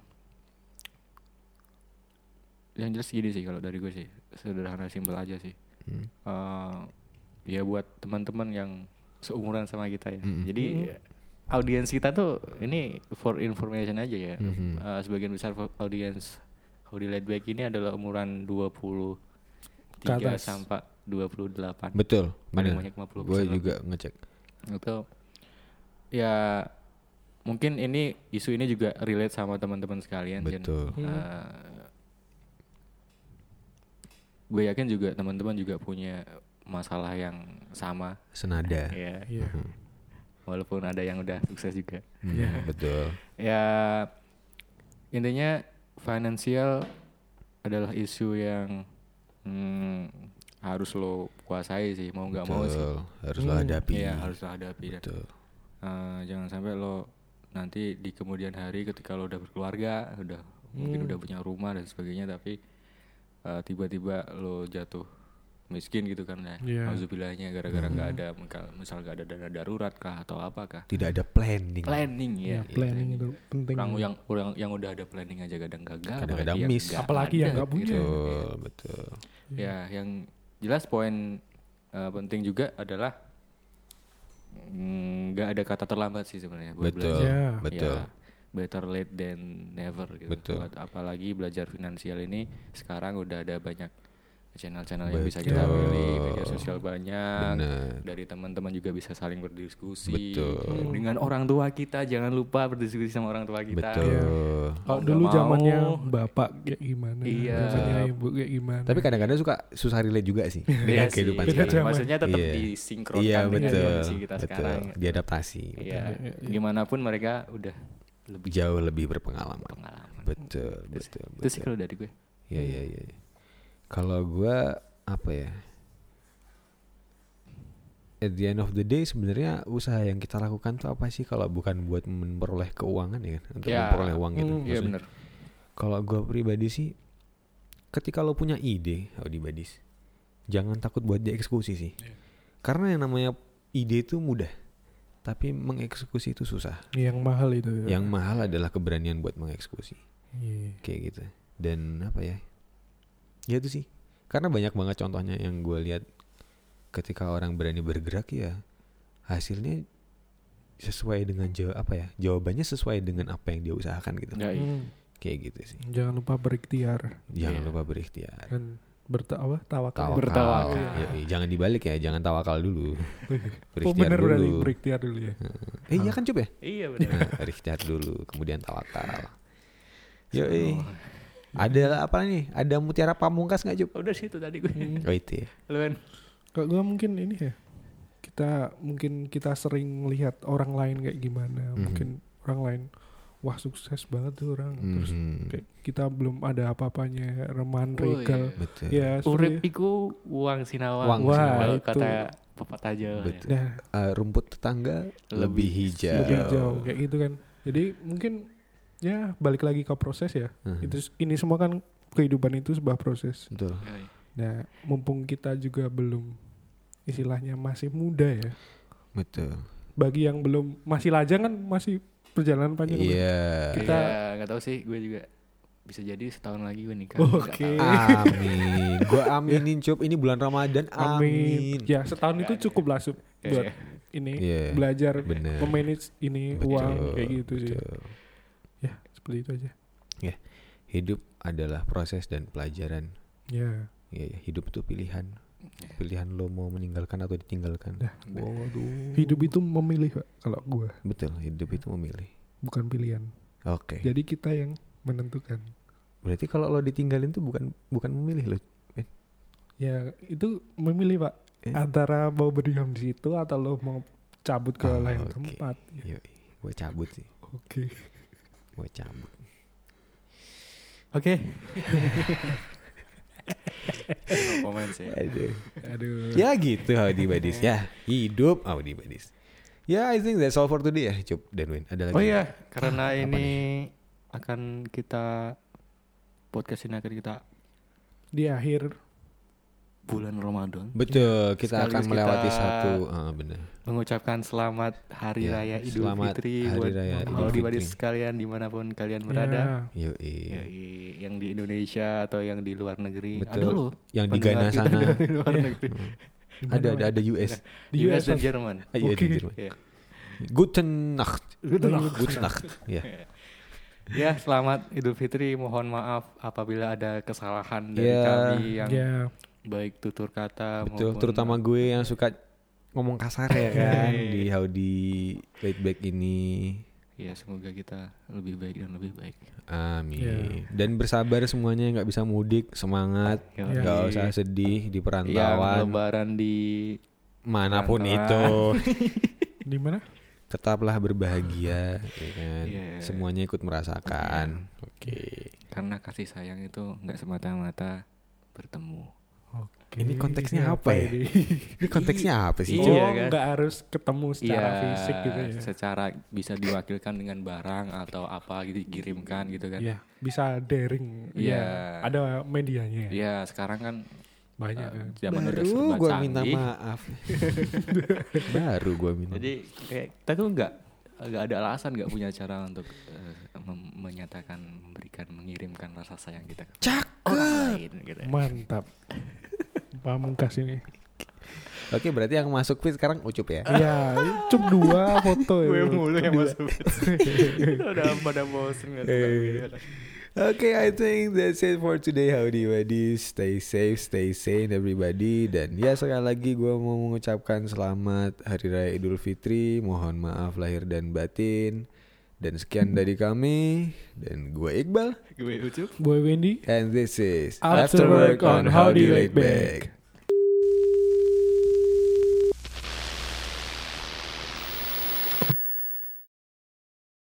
yang jelas gini sih kalau dari gue sih sederhana simpel aja sih Hmm. Eh, ya buat teman-teman yang seumuran sama kita ya Mm-mm. jadi Mm-mm. audiens kita tuh ini for information aja ya Mhm. Eh, sebagian besar audiens Howdy Laid Back ini adalah umuran 23 Ke atas. sampai 28 Betul, paling bener. banyak 50 Gue juga ngecek. itu ya mungkin ini isu ini juga relate sama teman-teman sekalian. Jen. Betul. Eh, gue yakin juga teman-teman juga punya masalah yang sama. Senada. Ya, Iya. walaupun ada yang udah sukses juga. Hmm, Betul. Ya intinya finansial adalah isu yang hmm, harus lo kuasai sih mau nggak mau sih. Betul. Harus lo Hmm, hadapi. Iya harus lo hadapi dan Betul. eh, jangan sampai lo nanti di kemudian hari ketika lo udah berkeluarga, udah mungkin Hmm. udah punya rumah dan sebagainya tapi eh, tiba-tiba lo jatuh miskin gitu kan ya. Iya. Naudzubillahnya gara-gara nggak ada misal nggak ada dana darurat kah atau apakah. Tidak ada planning. Planning ya. Ya, planning itu penting. Orang yang orang yang udah ada planning aja kadang gagal, Kadang-kadang apalagi yang miss. Apalagi yang ada nggak punya. gitu. Betul, betul. Ya, yang jelas poin eh, penting juga adalah mm, nggak ada kata terlambat sih sebenarnya Betul. belajar. Ya. Betul. Ya, better late than never gitu. Betul. Buat apalagi belajar finansial ini sekarang udah ada banyak channel-channel yang bisa kita pilih, media sosial banyak. Benar. Dari teman-teman juga bisa saling berdiskusi. Betul. Dengan orang tua kita jangan lupa berdiskusi sama orang tua kita. Betul. Kalau Mau dulu zamannya bapak kayak gimana, Iya. zamannya ibu kayak gimana. Tapi kadang-kadang suka susah relate juga sih. Iya dengan sih. kehidupan Beda sekarang. Maksudnya tetap Iya. disinkronkan Iya dengan kondisi kita betul. sekarang. Diadaptasi. Iya. Iya, iya. Gimana pun mereka udah lebih Jauh lebih berpengalaman. pengalaman. Betul, Itu sih- betul, Itu sih betul. kalau dari gue. Iya, iya, iya. iya. Kalau gua apa ya? At the end of the day sebenarnya usaha yang kita lakukan tuh apa sih kalau bukan buat memperoleh keuangan ya kan? Untuk Ya. memperoleh uang gitu. Hmm, Iya benar. Kalau gua pribadi sih ketika lo punya ide, Audi Badis, jangan takut buat dieksekusi sih. Iya. Karena yang namanya ide itu mudah, tapi mengeksekusi itu susah. yang mahal itu. ya. Yang mahal adalah keberanian buat mengeksekusi. Iya. Kayak gitu. Dan apa ya? Ya itu sih. Karena banyak banget contohnya yang gue lihat ketika orang berani bergerak ya hasilnya sesuai dengan jawab apa ya? Jawabannya sesuai dengan apa yang dia usahakan gitu. Iya. Hmm, Kayak gitu sih. Jangan lupa berikhtiar Jangan Iya. lupa berikhtiar. dan berta apa tawakal. Tawakal. Bertawakal. Yoi, jangan dibalik ya, jangan tawakal dulu. Oh Berikhtiar bener berarti dulu. berikhtiar dulu ya. Eh iya kan coba ya? Iya benar. Nah, berikhtiar dulu, kemudian tawakal. Yoi. Ada apa nih? Ada mutiara pamungkas nggak Jup? Udah sih itu tadi gue. Hmm. Oh itu ya. Lu kan. Kalau gue mungkin ini ya kita mungkin kita sering lihat orang lain kayak gimana Mhm. mungkin orang lain wah sukses banget tuh orang terus Mhm. kayak kita belum ada apa-apanya reman Oh, regal iya. Betul. ya Urip iku uang sinawang. Uang Wah, itu. kata pepatah Jawa. Betul. Nah, Eh, rumput tetangga lebih hijau. lebih jauh kayak gitu kan jadi mungkin ya balik lagi ke proses ya Mhm. itu ini semua kan kehidupan itu sebuah proses Betul. Ya, iya. nah mumpung kita juga belum istilahnya masih muda ya Betul. bagi yang belum masih lajang kan masih perjalanan panjang Iya. Kita- Iya, nggak tahu sih gue juga bisa jadi setahun lagi gue nikah. Oke. Tahu. Amin. Gua aminin cup ini bulan Ramadan. Amin. Amin. Ya setahun itu cukup lah Sup, Iya, buat iya. ini Iya. belajar Bener. memanage ini Betul, uang kayak gitu sih. betul. Ya seperti itu aja. Hidup adalah proses dan pelajaran. Ya. Ya, ya, hidup itu pilihan. Pilihan lo mau meninggalkan atau ditinggalkan. Dah. Waduh. Hidup itu memilih Pak, kalau gua Betul, hidup itu memilih. bukan pilihan. Oke. Jadi kita yang menentukan. Berarti kalau lo ditinggalin tuh bukan bukan memilih lo. Ya itu memilih Pak Eh? antara mau berdiam di situ atau lo mau cabut ke Oh, lain oke. tempat. Yo, gue cabut sih. Oke. Gue cabut. Oke. No comment sih. Aduh. Aduh. Ya gitu Audi Badis ya. Hidup Audi Badis. Ya, I think that's all for today ya, Cup dan Win. Ada lagi? Oh iya, karena apa ini akan kita podcast ini akan kita Di akhir bulan Ramadan Betul, kita Sekaligus akan melewati kita- satu, ah, benar. mengucapkan selamat Hari Ya, Raya Idul selamat Fitri Hari buat Raya Idul Idul Fitri Fitri. sekalian di mana pun kalian ya, berada. Yo, Yoi, yang di Indonesia atau yang di luar negeri. Betul. Ada loh. yang di Ghana kita sana. dari luar negeri. ada ada ada US. di US dan US. Jerman. Ah, Iya, di Oke. Jerman. Iya. Guten Nacht. Guten Nacht. Guten Nacht. Ya. Ya, selamat Idul Fitri. Mohon maaf apabila ada kesalahan dari Ya. kami yang Ya. Baik tutur kata Betul, maupun terutama gue yang suka ngomong kasar ya kan Iya. di how di late back ini. ya semoga kita lebih baik dan lebih baik Amin. Ya. Dan bersabar semuanya yang nggak bisa mudik, semangat, Yoi. nggak usah sedih di yang perantauan lebaran di mana pun perantauan. itu. Di mana? Tetaplah berbahagia, ya kan? Iya. Semuanya ikut merasakan. Oke. karena kasih sayang itu nggak semata-mata bertemu. Ini konteksnya apa ya? ini? Ini konteksnya apa sih? Iya, oh, kan? nggak harus ketemu secara Iya, fisik gitu ya. secara bisa diwakilkan dengan barang atau apa gitu dikirimkan gitu kan Iya, bisa daring. Iya. Ada medianya. Iya sekarang kan Banyak kan. zaman udah Baru serba gua minta canggih. maaf. Baru gua minta. Jadi kayak kita tuh nggak nggak ada alasan nggak punya cara untuk mem- menyatakan memberikan mengirimkan rasa sayang kita ke orang lain gitu. ya. Mantap. Pamungkas ini. Oke, berarti yang masuk fit sekarang ucup ya. Iya, cup dua foto ya. Gue mulu yang masuk. Udah pada bosen suka Eh. Okay, I think that's it for today. Howdy buddies, stay safe, stay sane everybody. Dan ya sekali lagi gue mau mengucapkan selamat Hari Raya Idul Fitri. Mohon maaf lahir dan batin. Dan sekian dari kami. Dan gue Iqbal. Gue ucup. Boy Wendy. And this is After Work on Howdy Laid Back.